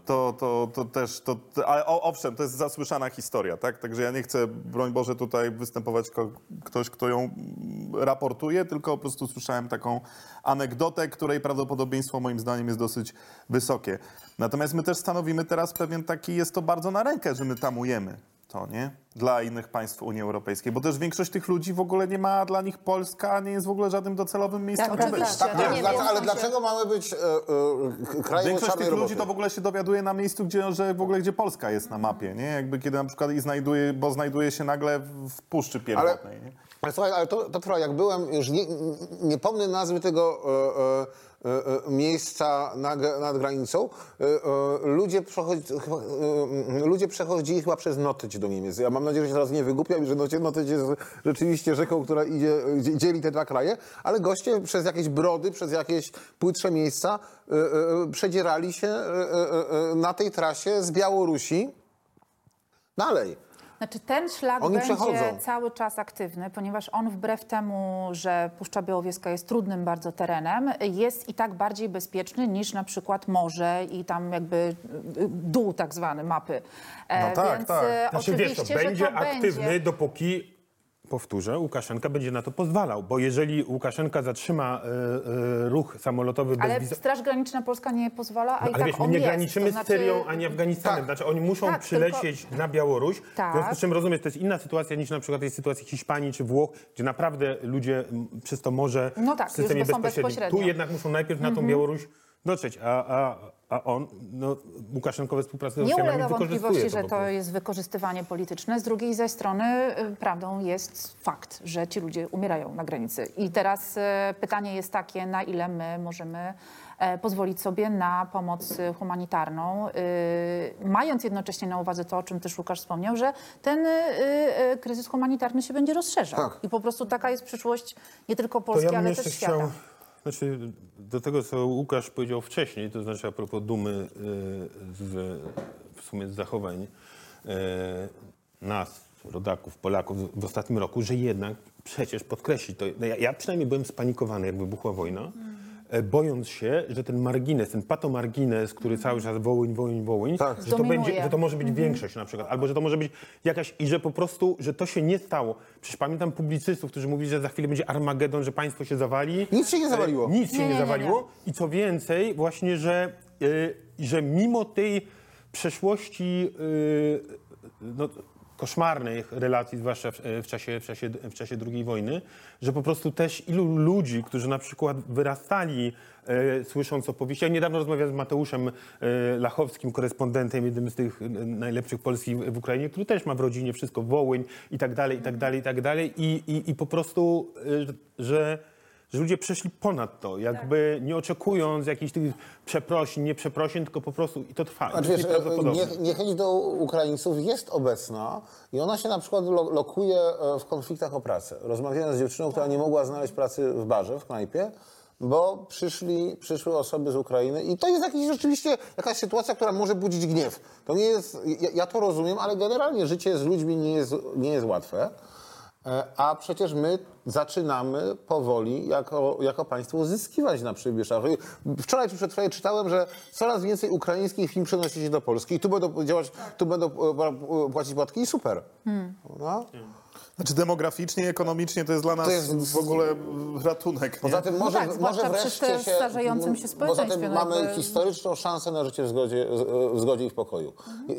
to, to, to też, to, ale owszem, to jest zasłyszana historia, tak? Także ja nie chcę, broń Boże, tutaj występować ktoś, kto ją raportuje, tylko po prostu słyszałem taką anegdotę, której prawdopodobieństwo moim zdaniem jest dosyć wysokie. Natomiast my też stanowimy teraz pewien taki, jest to bardzo na rękę, że my tamujemy to, nie? Dla innych państw Unii Europejskiej, bo też większość tych ludzi w ogóle nie ma dla nich Polska, nie jest w ogóle żadnym docelowym miejscem Tak, oczywiście. Tak, ale, nie dla, wiem, ale dlaczego mamy być e, e, krajem Większość tych ludzi roboty? to w ogóle się dowiaduje na miejscu, gdzie, że w ogóle gdzie Polska jest na mapie, nie? Jakby kiedy na przykład i znajduje, bo znajduje się nagle w Puszczy Pierwotnej, nie? Ale słuchaj, ale to, to trwa, jak byłem, już nie, nie pomnę nazwy tego e, e, e, e, miejsca nad granicą, e, e, ludzie, przechodzi, ludzie przechodzili chyba przez Notyć do Niemiec. Ja mam nadzieję, że się teraz nie wygłupiam i że Notyć, jest rzeczywiście rzeką, która idzie, dzie- dzieli te dwa kraje, ale goście przez jakieś brody, przez jakieś płytsze miejsca przedzierali się na tej trasie z Białorusi dalej. Znaczy ten szlak Oni będzie przechodzą. cały czas aktywny, ponieważ on wbrew temu, że Puszcza Białowieska jest trudnym bardzo terenem, jest i tak bardziej bezpieczny niż na przykład morze i tam jakby y, dół tak zwany mapy. E, No tak, Więc tak. e, Znaczy wiesz, to oczywiście, będzie że to aktywny, będzie. dopóki, powtórzę, Łukaszenka będzie na to pozwalał, bo jeżeli Łukaszenka zatrzyma e, e, ruch samolotowy bez Ale wizy... Straż Graniczna Polska nie pozwala, a i Ale tak wiesz, my on nie jest. graniczymy To z znaczy- Syrią ani Afganistanem. Znaczy oni muszą Tak, przylecieć na Białoruś. Tak. W związku z czym rozumiesz, to jest inna sytuacja niż na przykład jest sytuacja Hiszpanii czy Włoch, gdzie naprawdę ludzie przez to morze No tak, w systemie bezpośrednim. bezpośrednio. Mhm. Tu jednak muszą najpierw na tą Białoruś dotrzeć, a, a, a on, no, Łukaszenkowe współpracuje z Nie Rosjanami, ulega wątpliwości, że to jest wykorzystywanie polityczne. Z drugiej zaś strony y, prawdą jest fakt, że ci ludzie umierają na granicy. I teraz e, pytanie jest takie, na ile my możemy e, pozwolić sobie na pomoc y, humanitarną, y, mając jednocześnie na uwadze to, o czym też Łukasz wspomniał, że ten y, y, kryzys humanitarny się będzie rozszerzał. Tak. I po prostu taka jest przyszłość nie tylko Polski, ja ale też świata. chciał, znaczy do tego, co Łukasz powiedział wcześniej, to znaczy a propos dumy y, z, w sumie z zachowań y, nas, rodaków, Polaków w ostatnim roku, że jednak przecież podkreślić to, no ja, ja przynajmniej byłem spanikowany, jak wybuchła wojna, e, bojąc się, że ten margines, ten patomargines, który cały czas Wołyń, Wołyń, Wołyń, Tak. że, to Dominuje. będzie, że to może być większość na przykład, albo że to może być jakaś, i że po prostu, że to się nie stało. Przecież pamiętam publicystów, którzy mówili, że za chwilę będzie Armagedon, że państwo się zawali. Nic się nie zawaliło. E, Nic się Nie, nie, nie, nie, zawaliło. I co więcej, właśnie, że, y, że mimo tej przeszłości y, no, koszmarnych relacji, zwłaszcza w, czasie, w, czasie, w czasie II wojny, że po prostu też ilu ludzi, którzy na przykład wyrastali e, słysząc opowieści. Ja niedawno rozmawiałem z Mateuszem e, Lachowskim, korespondentem, jednym z tych najlepszych Polski w, w Ukrainie, który też ma w rodzinie wszystko, Wołyń i tak dalej, i tak dalej, i tak dalej. I, i, i po prostu, e, że że ludzie przeszli ponad to, jakby nie oczekując jakichś tych przeprosin, nie przeprosin, tylko po prostu i to trwa. Znaczy, wiesz, nie, niechęć do Ukraińców jest obecna i ona się na przykład lo, lokuje e, w konfliktach o pracę. Rozmawiałem z dziewczyną, która nie mogła znaleźć pracy w barze, w knajpie, bo przyszli, przyszły osoby z Ukrainy i to jest jakiś, rzeczywiście jakaś sytuacja, która może budzić gniew. To nie jest, ja, ja to rozumiem, ale generalnie życie z ludźmi nie jest, nie jest łatwe. E, A przecież my zaczynamy powoli jako, jako państwo uzyskiwać na przybyszach. Wczoraj czy przedwczoraj czytałem, że coraz więcej ukraińskich firm przenosi się do Polski i tu będą działać, tu będą e, płacić podatki i super. No. Znaczy demograficznie, ekonomicznie to jest dla nas jest- w ogóle ratunek. Poza nie? tym No może, tak, może wreszcie się... starzejącym się Poza społeczeństwie, tym no mamy jakby- historyczną szansę na życie w zgodzie, w zgodzie i w pokoju.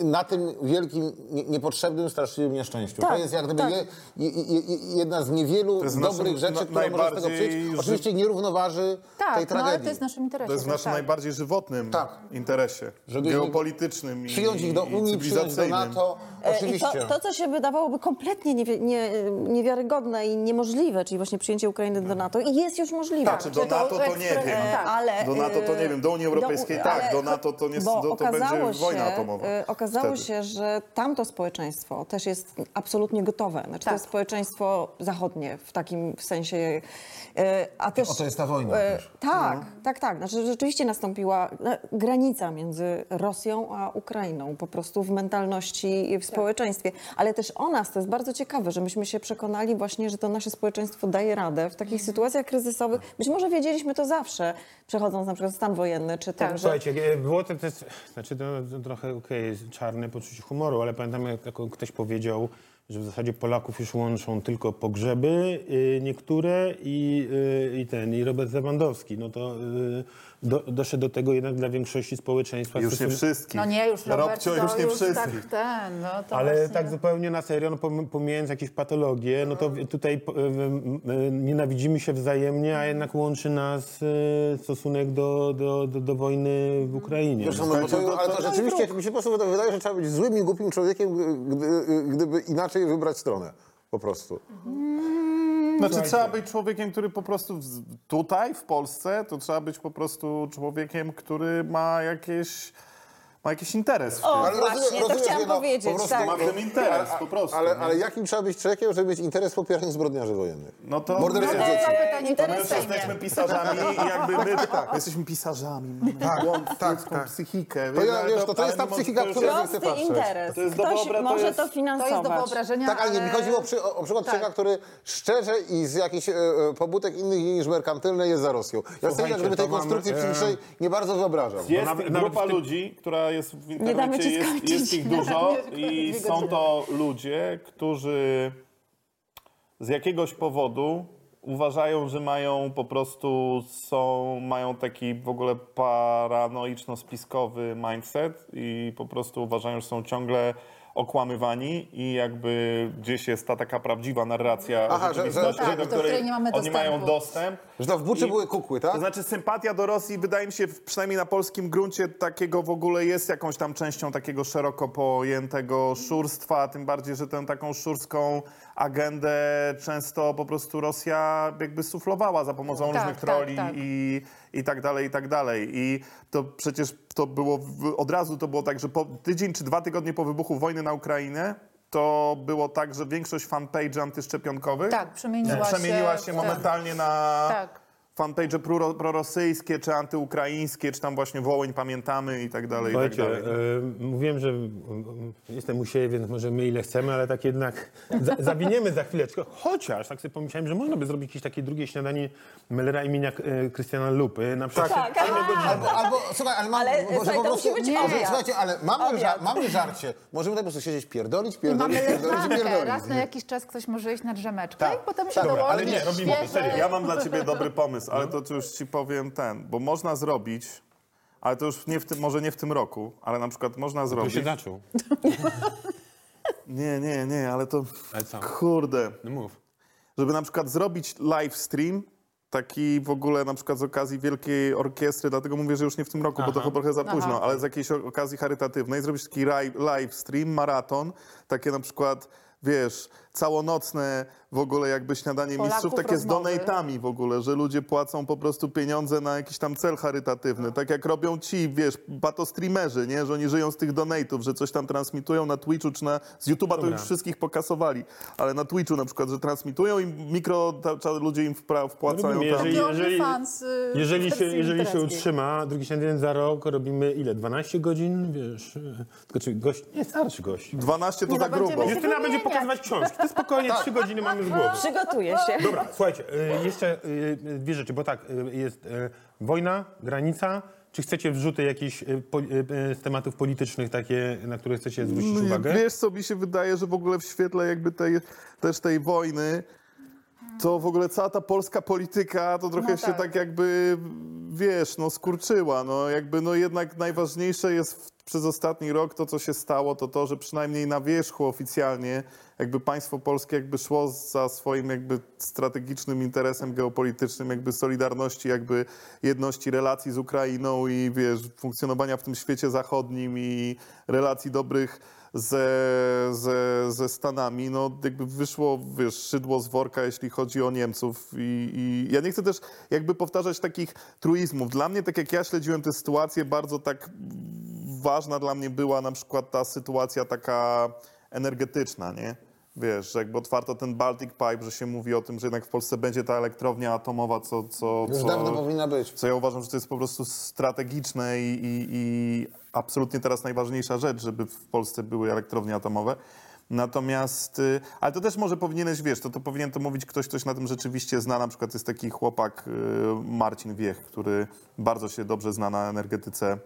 Na tym wielkim, nie- niepotrzebnym, straszliwym nieszczęściu. to Tak, jest jak gdyby tak. je, je, je, jedna z niewielu dobrych naszym rzeczy, na- która może z tego przyjść. ży- Oczywiście nie równoważy Tak, tej no tragedii. ale to jest w naszym interesie. To jest w naszym tak. najbardziej żywotnym Tak. interesie. Żeby geopolitycznym i, Przyjąć ich do Unii, przyjąć do. NATO. E, I Oczywiście. to, to, co się wydawałoby kompletnie niewi- nie, niewiarygodne i niemożliwe, czyli właśnie przyjęcie Ukrainy do NATO, i jest już możliwe. Znaczy do Czy to NATO to nie wiem. tak. ale, Do NATO to nie wiem, do Unii Europejskiej tak, ale- do NATO to nie- bo to- to będzie okazało wojna się, atomowa e, Okazało wtedy. się, że tamto społeczeństwo też jest absolutnie gotowe. Znaczy to Tak. jest społeczeństwo zachodnie w takim sensie. E, A też, O, to jest ta wojna e, też. Tak, tak, tak. Znaczy rzeczywiście nastąpiła e, granica między Rosją a Ukrainą, po prostu w mentalności i w społeczeństwie. Ale też o nas to jest bardzo ciekawe, że myśmy się przekonali właśnie, że to nasze społeczeństwo daje radę w takich sytuacjach kryzysowych. Być może wiedzieliśmy to zawsze, przechodząc na przykład stan wojenny, czy tym, Tak. że... Słuchajcie, e, było to, to jest, znaczy to, to trochę okej, jest czarne poczucie humoru, ale pamiętam jak ktoś powiedział, że w zasadzie Polaków już łączą tylko pogrzeby y, niektóre i, y, i ten, i Robert Lewandowski. No to y, do, doszedł do tego jednak dla większości społeczeństwa. Już nie wszystkich. No nie, już Robert, Robcio, to już nie wszystkich. tak ten, no to Ale właśnie... tak zupełnie na serio, no pom- pomijając jakieś patologie, no to tutaj nienawidzimy się wzajemnie, a jednak łączy nas y, stosunek do, do, do, do wojny w Ukrainie. Zresztą, No. no, to, ale to rzeczywiście mi się po prostu wydaje, że trzeba być złym i głupim człowiekiem, gdy, gdyby inaczej wybrać stronę. Po prostu. Znaczy trzeba być człowiekiem, który po prostu tutaj, w Polsce, to trzeba być po prostu człowiekiem, który ma jakieś, ma jakiś interes w tym. O, Ale właśnie, rozumiem- to chciałam no, powiedzieć, po prostu tak. Ma w tym interes, po prostu. Ale, nie? ale jakim trzeba być człowiekiem, żeby mieć interes w popieraniu zbrodniarzy wojennych? No to my, dzieci. E, to my interes już Sejmie. jesteśmy pisarzami i jakby my, *laughs* my jesteśmy pisarzami, mamy Tak, błąd, tak, ludzką tak. psychikę. To ja- wiesz, to- to jest ta psychika, która- jest- chcę Prosty patrzeć. interes. To jest Ktoś dobra, to może jest- to To jest do finansować. wyobrażenia, Tak, ale nie, mi chodziło przy, o, o przykład Tak. człowieka, który szczerze i z jakichś e, e, pobudek innych niż merkantylne jest za Rosją. Ja sobie jakby tej konstrukcji e, psychicznej nie bardzo wyobrażam. Jest grupa ludzi, która jest w internecie, jest, jest ich dużo *laughs* i są to ludzie, którzy z jakiegoś powodu uważają, że mają po prostu są, mają taki w ogóle paranoiczno-spiskowy mindset i po prostu uważają, że są ciągle okłamywani i jakby gdzieś jest ta taka prawdziwa narracja Aha, że- że- rzeczywistości, Tak, do do której nie mamy oni mają dostępu. dostęp. Że to w Buczy I- były kukły, tak? To znaczy sympatia do Rosji wydaje mi się, przynajmniej na polskim gruncie takiego w ogóle jest jakąś tam częścią takiego szeroko pojętego szurstwa, tym bardziej, że tę taką szurską agendę często po prostu Rosja jakby suflowała za pomocą Tak, różnych tak, troli tak. i, i tak dalej, i tak dalej. I to przecież to było, w, od razu to było tak, że po tydzień czy dwa tygodnie po wybuchu wojny na Ukrainę to było tak, że większość fanpage antyszczepionkowych Tak, przemieniła się przemieniła się w- momentalnie na Tak. Fanpage proro, prorosyjskie, czy antyukraińskie, czy tam właśnie Wołyń pamiętamy i tak dalej, i tak dalej. e, mówiłem, że jestem u siebie, więc możemy ile chcemy, ale tak jednak za, zawiniemy za chwileczkę. Chociaż tak sobie pomyślałem, że można by zrobić jakieś takie drugie śniadanie Mellera imienia e, Krystiana Lupy. Na przykład Tak. Albo, albo, słuchaj, ale, mam, Ale, może słuchaj, po to prostu, musi być obiad. słuchajcie, ale mamy, ża- Obiad. mamy żarcie. Możemy tak po prostu siedzieć, pierdolić, pierdolić, mamy pierdolić pierdolić. Raz na jakiś czas ktoś może iść na drzemeczkę Tak. i potem się Tak, dobra, dołoży ale nie, robimy to. Ja mam dla ciebie dobry pomysł, ale to już ci powiem ten, bo można zrobić, ale to już nie w tym, może nie w tym roku, ale na przykład można To zrobić... się zaczął. Nie, nie, nie, ale to... Ale co? Kurde. No mów. żeby na przykład zrobić live stream, taki w ogóle na przykład z okazji Wielkiej Orkiestry, dlatego mówię, że już nie w tym roku, bo to chyba trochę za późno, Aha. ale z jakiejś okazji charytatywnej, zrobić taki live, live stream, maraton, takie na przykład, wiesz, całonocne w ogóle jakby śniadanie Polaków mistrzów, takie z rozmowy. donatami w ogóle, że ludzie płacą po prostu pieniądze na jakiś tam cel charytatywny, tak jak robią ci, wiesz, batostreamerzy, nie, że oni żyją z tych donatów, że coś tam transmitują na Twitchu czy na, z YouTube'a to Dobra. już wszystkich pokasowali, ale na Twitchu na przykład, że transmitują i mikro ta, ta, ludzie im wpra, wpłacają Robimy, tam. jeżeli- y, Jeżeli się, wersji jeżeli się literackiej. utrzyma, drugi śniadanie za rok robimy ile? 12 godzin? Wiesz, e, tylko czy gość, nie starszy gość. 12 to Nie, za no, będziemy grubo. się Justyna będzie wymieniać. pokazywać książki. To spokojnie, trzy godziny mamy z głowy. Przygotuję się. Dobra, słuchajcie, y, jeszcze y, dwie rzeczy, bo tak, y, jest y, wojna, granica. Czy chcecie wrzuty jakichś y, po- y, y, z tematów politycznych takie, na które chcecie zwrócić uwagę? Wiesz co, mi się wydaje, że w ogóle w świetle jakby tej, też tej wojny, to w ogóle cała ta polska polityka to trochę No się tak. tak jakby, wiesz, no skurczyła. No jakby, no jednak najważniejsze jest w, przez ostatni rok to, co się stało, to to, że przynajmniej na wierzchu oficjalnie jakby państwo polskie jakby szło za swoim jakby strategicznym interesem geopolitycznym, jakby solidarności, jakby jedności relacji z Ukrainą i wiesz, funkcjonowania w tym świecie zachodnim i relacji dobrych ze, ze, ze Stanami, no jakby wyszło, wiesz, szydło z worka, jeśli chodzi o Niemców i, i ja nie chcę też jakby powtarzać takich truizmów. Dla mnie, tak jak ja śledziłem tę sytuację, bardzo tak ważna dla mnie była na przykład ta sytuacja taka energetyczna, nie? Wiesz, że jakby otwarto ten Baltic Pipe, że się mówi o tym, że jednak w Polsce będzie ta elektrownia atomowa, co... co, Już co dawno powinna być. co ja uważam, że to jest po prostu strategiczne i, i, i absolutnie teraz najważniejsza rzecz, żeby w Polsce były elektrownie atomowe. Natomiast, y, ale to też może powinieneś, wiesz, to, to powinien to mówić ktoś, ktoś na tym rzeczywiście zna. Na przykład jest taki chłopak y, Marcin Wiech, który bardzo się dobrze zna na energetyce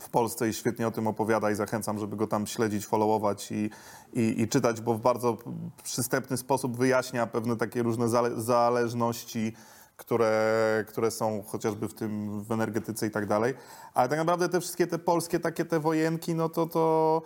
w Polsce i świetnie o tym opowiada i zachęcam, żeby go tam śledzić, followować i, i, i czytać, bo w bardzo przystępny sposób wyjaśnia pewne takie różne zale zależności, które, które są chociażby w tym, w energetyce i tak dalej. Ale tak naprawdę te wszystkie te polskie takie te wojenki, no to to...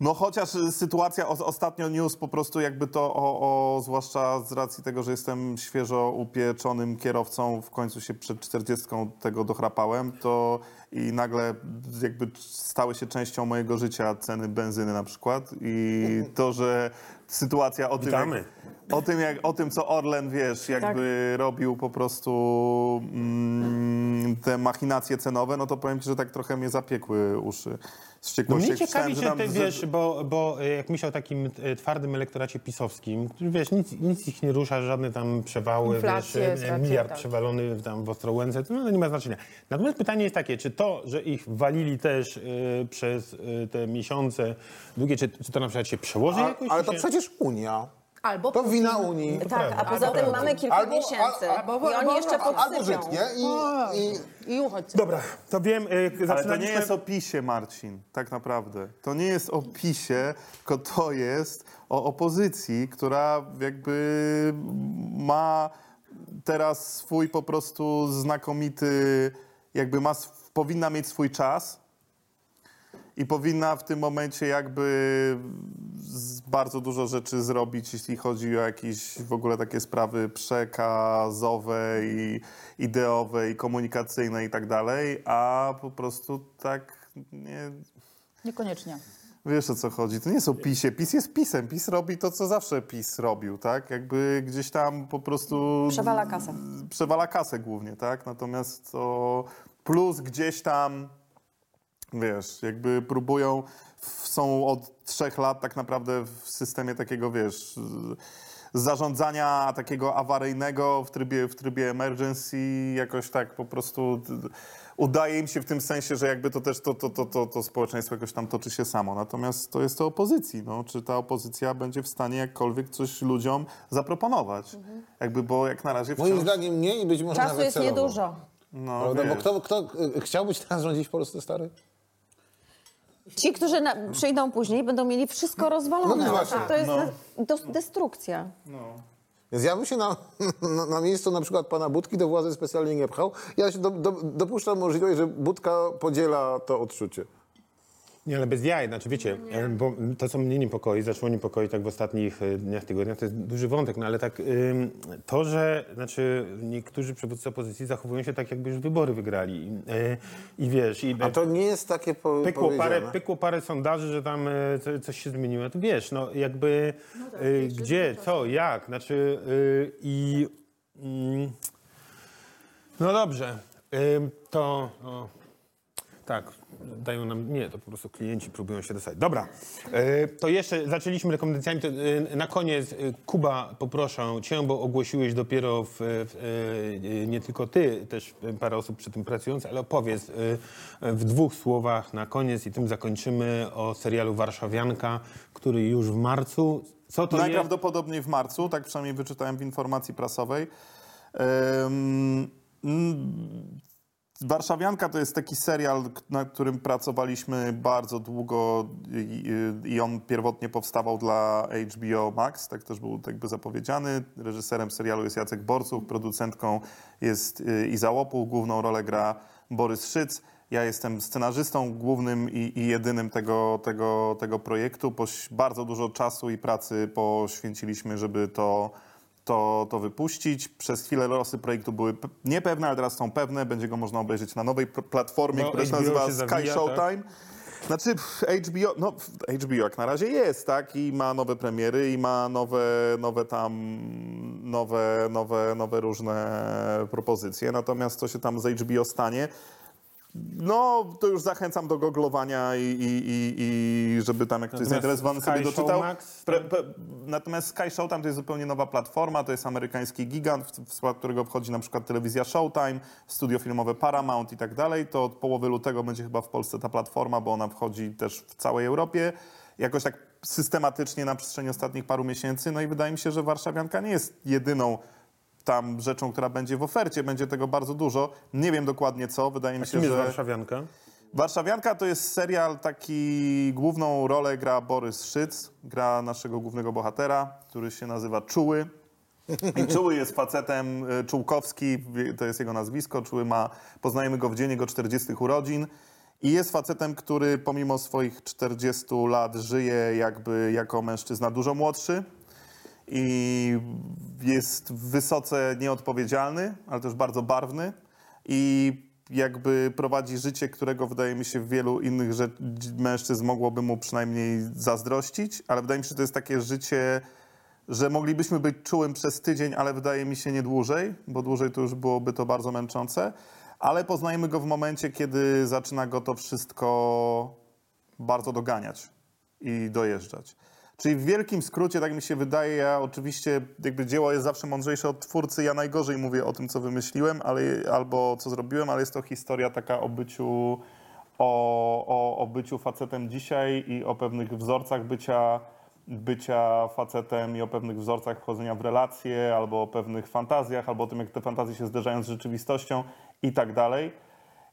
No chociaż sytuacja, ostatnio news po prostu jakby to, o, o, zwłaszcza z racji tego, że jestem świeżo upieczonym kierowcą, w końcu się przed 40 tego dochrapałem, to i nagle jakby stały się częścią mojego życia ceny benzyny na przykład i to, że sytuacja o tym, Witamy. jak, o tym, jak, o tym co Orlen, wiesz, jakby robił po prostu mm, te machinacje cenowe, no to powiem ci, że tak trochę mnie zapiekły uszy z No mnie ciekawi, że ty wiesz, bo, bo e, jak myślał o takim e, twardym elektoracie pisowskim, który wiesz, nic, nic ich nie rusza, żadne tam przewały, Inflacje, wiesz, e, miliard tak. przewalony tam w Ostrołęce, to no, nie ma znaczenia. Natomiast pytanie jest takie, czy to, że ich walili też e, przez e, te miesiące długie, czy, czy to na przykład się przełoży A, jakoś? ale czy to się... przecież Unia. Albo To Putin. wina Unii. Tak, a poza tym mamy kilka Albo- miesięcy al- albo- i oni albo- jeszcze albo- Albo podsypią. Żyd, nie? I, i, I uchodźcy. Dobra, to wiem, e, Ale to nie zaczynaliśmy... jest o PiSie, Marcin, tak naprawdę. To nie jest o PiSie, tylko to jest o opozycji, która jakby ma teraz swój po prostu znakomity, jakby ma, sw- powinna mieć swój czas i powinna w tym momencie jakby bardzo dużo rzeczy zrobić, jeśli chodzi o jakieś w ogóle takie sprawy przekazowe i ideowe i komunikacyjne i tak dalej, a po prostu tak nie... Niekoniecznie. Wiesz o co chodzi? To nie o PiSie. PiS jest PiSem. PiS robi to, co zawsze PiS robił, tak? Jakby gdzieś tam po prostu... Przewala kasę. Przewala kasę głównie, tak? Natomiast to plus gdzieś tam, wiesz, jakby próbują, są od trzech lat tak naprawdę w systemie takiego, wiesz, zarządzania takiego awaryjnego w trybie, w trybie emergency, jakoś tak po prostu udaje im się w tym sensie, że jakby to też to, to, to, to, to społeczeństwo jakoś tam toczy się samo. Natomiast to jest to opozycji. No. Czy ta opozycja będzie w stanie jakkolwiek coś ludziom zaproponować? Jakby, bo jak na razie moim wciąż... zdaniem nie i być może Czasu nawet jest celowo. niedużo. No, Prawda? Bo kto, kto y, chciałbyś teraz rządzić w Polsce, stary? Ci, którzy na, przyjdą później, będą mieli wszystko rozwalone. No właśnie. to jest de- destrukcja. Więc ja bym się na, *laughs* na, na miejscu na przykład pana Budki do władzy specjalnie nie pchał. Ja się do, do, dopuszczam możliwość, że Budka podziela to odczucie. Nie, ale bez jaj, znaczy wiecie, e, bo to, co mnie niepokoi, zaczęło niepokoić tak w ostatnich e, dniach, tygodniach, to jest duży wątek, no ale tak to, że znaczy niektórzy przywódcy opozycji zachowują się tak, jakby już wybory wygrali. E, I wiesz, i A to nie jest takie po, pykło parę, pykło parę sondaży, że tam e, co- coś się zmieniło, to wiesz, no jakby e, gdzie, co, jak, znaczy i mm, no dobrze, to no, tak, dają nam, nie, to po prostu klienci próbują się dostać. Dobra, e, to jeszcze zaczęliśmy rekomendacjami, e, na koniec e, Kuba, poproszę cię, bo ogłosiłeś dopiero w, w, nie tylko ty, też parę osób przy tym pracujących, ale opowiedz w dwóch słowach na koniec i tym zakończymy o serialu Warszawianka, który już w marcu, co to jest? Najprawdopodobniej w marcu, tak przynajmniej wyczytałem w informacji prasowej. Mm, Warszawianka to jest taki serial, nad którym pracowaliśmy bardzo długo i, i on pierwotnie powstawał dla HBO Max, tak też był jakby zapowiedziany. Reżyserem serialu jest Jacek Borców, producentką jest y, Iza Łopuch, główną rolę gra Borys Szyc. Ja jestem scenarzystą głównym i, i jedynym tego, tego, tego projektu. Poś, bardzo dużo czasu i pracy poświęciliśmy, żeby to, to, to wypuścić. Przez chwilę losy projektu były niepewne, ale teraz są pewne. Będzie go można obejrzeć na nowej platformie, Bo która się nazywa się Sky tak? Showtime. Znaczy pff, HBO, no HBO jak na razie jest, tak? I ma nowe premiery i ma nowe, nowe tam, nowe, nowe, nowe różne propozycje. Natomiast co się tam z HBO stanie, no, to już zachęcam do googlowania i, i, i, i żeby tam, jak ktoś zainteresowany, sobie doczytał. Showmax, Pre, pre, natomiast Sky Showtime to jest zupełnie nowa platforma, to jest amerykański gigant, w, w skład którego wchodzi na przykład telewizja Showtime, studio filmowe Paramount i tak dalej. To od połowy lutego będzie chyba w Polsce ta platforma, bo ona wchodzi też w całej Europie. Jakoś tak systematycznie na przestrzeni ostatnich paru miesięcy. No i wydaje mi się, że Warszawianka nie jest jedyną tam rzeczą, która będzie w ofercie. Będzie tego bardzo dużo. Nie wiem dokładnie co. Wydaje mi się, jest że... Warszawianka? Warszawianka to jest serial, taki główną rolę gra Borys Szyc, gra naszego głównego bohatera, który się nazywa Czuły. I Czuły jest facetem, y, Czułkowski, to jest jego nazwisko. Czuły ma, poznajemy go w dzień jego 40 urodzin I jest facetem, który pomimo swoich 40 lat żyje jakby jako mężczyzna dużo młodszy i jest wysoce nieodpowiedzialny, ale też bardzo barwny. I jakby prowadzi życie, którego wydaje mi się wielu innych mężczyzn mogłoby mu przynajmniej zazdrościć, ale wydaje mi się, że to jest takie życie, że moglibyśmy być czułym przez tydzień, ale wydaje mi się nie dłużej, bo dłużej to już byłoby to bardzo męczące, ale poznajemy go w momencie, kiedy zaczyna go to wszystko bardzo doganiać i dojeżdżać. Czyli w wielkim skrócie, tak mi się wydaje, ja oczywiście jakby dzieło jest zawsze mądrzejsze od twórcy, ja najgorzej mówię o tym, co wymyśliłem, ale, albo co zrobiłem, ale jest to historia taka o byciu, o, o, o byciu facetem dzisiaj i o pewnych wzorcach bycia, bycia facetem i o pewnych wzorcach wchodzenia w relacje, albo o pewnych fantazjach, albo o tym, jak te fantazje się zderzają z rzeczywistością i tak dalej.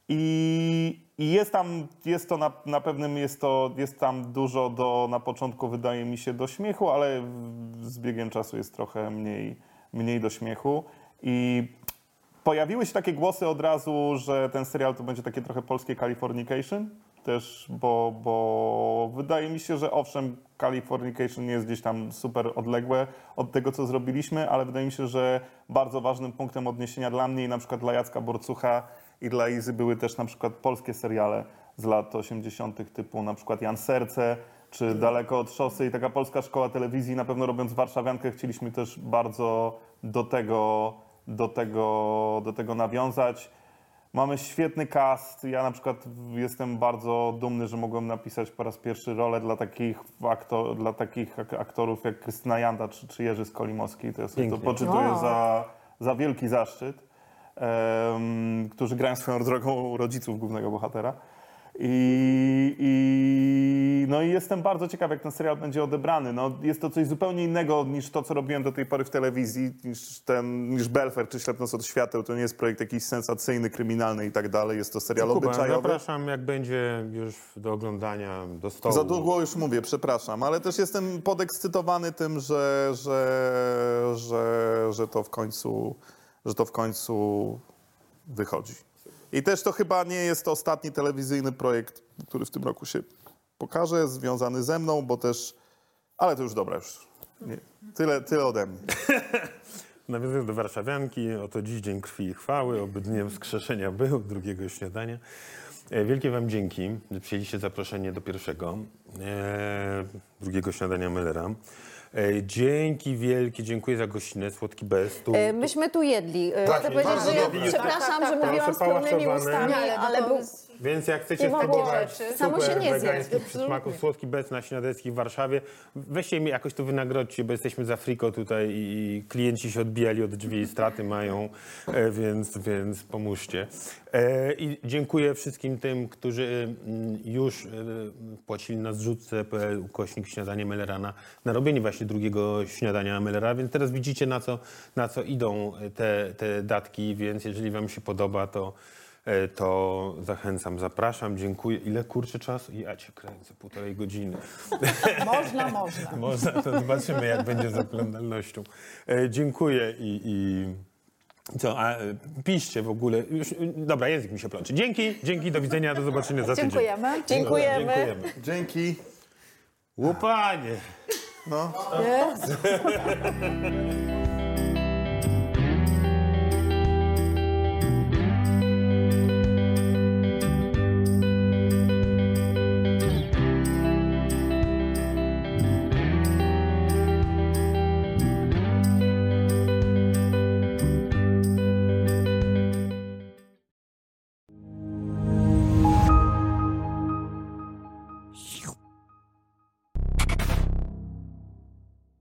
I, i jest tam, jest to na, na pewnym, jest, to, jest tam dużo do, na początku wydaje mi się do śmiechu, ale z biegiem czasu jest trochę mniej, mniej do śmiechu. I pojawiły się takie głosy od razu, że ten serial to będzie takie trochę polskie Californication. Też, bo, bo wydaje mi się, że owszem, Californication jest gdzieś tam super odległe od tego, co zrobiliśmy, ale wydaje mi się, że bardzo ważnym punktem odniesienia dla mnie i na przykład dla Jacka Borcucha i dla Izy były też na przykład polskie seriale z lat 80. typu na przykład Jan Serce czy Daleko od szosy i taka polska szkoła telewizji. Na pewno robiąc Warszawiankę chcieliśmy też bardzo do tego, do tego, do tego nawiązać. Mamy świetny cast. Ja na przykład jestem bardzo dumny, że mogłem napisać po raz pierwszy rolę dla takich, aktor, dla takich ak- aktorów jak Krystyna Janda czy, czy Jerzy Skolimowski. To, jest, to Pięknie. poczytuję Wow. za, za wielki zaszczyt, którzy grają swoją drogą rodziców głównego bohatera. I, i, no i jestem bardzo ciekaw, jak ten serial będzie odebrany. No, jest to coś zupełnie innego niż to, co robiłem do tej pory w telewizji, niż, ten, niż Belfer czy Ślepnąc od świateł. To nie jest projekt jakiś sensacyjny, kryminalny i tak dalej. Jest to serial Kuba, obyczajowy. zapraszam, jak będzie już do oglądania, do stołu. Za długo już mówię, przepraszam, ale też jestem podekscytowany tym, że, że, że, że, to w końcu, że to w końcu wychodzi. I też to chyba nie jest ostatni telewizyjny projekt, który w tym roku się pokaże, związany ze mną, bo też... Ale to już dobra, już. Nie. Tyle, tyle ode mnie. *laughs* Nawiązując do Warszawianki, oto dziś Dzień Krwi i Chwały, oby dniem wskrzeszenia był, drugiego śniadania. E, Wielkie Wam dzięki, że przyjęliście zaproszenie do pierwszego, e, drugiego śniadania Mellera. E, dzięki wielkie, dziękuję za gościnę, Słodki Bez. Tu, E, Myśmy tu jedli. E, Tak, Chcę powiedzieć, bardzo że ja przepraszam, Tak, że tak, mówiłam tak. skromnymi Pałasowane. ustami, ale ale to był... Więc jak chcecie mogło spróbować rzeczy. Samo się super nie zje. wegańskich przysmaków, słodki bez na śniadeckich w Warszawie, weźcie mi jakoś to wynagrodźcie, bo jesteśmy za friko tutaj i klienci się odbijali od drzwi i straty mają, e, więc, więc pomóżcie. E, I dziękuję wszystkim tym, którzy mm, już e, płacili na zrzutce.pl ukośnik śniadanie Mellera na, na robienie właśnie drugiego śniadania Mellera, więc teraz widzicie na co, na co idą te, te datki, więc jeżeli wam się podoba, to to zachęcam, zapraszam, dziękuję. Ile kurczę czasu? Ja cię kręcę, półtorej godziny. *laughs* Można, można. Można, to zobaczymy, jak będzie z oglądalnością. E, dziękuję i, i co, a e, piszcie w ogóle. Już, e, dobra, język mi się plączy. Dzięki, dzięki, do widzenia, do zobaczenia za tydzień. Dziękujemy. Dziękujemy. Dziękujemy. Dzięki. Łupanie. No. *laughs*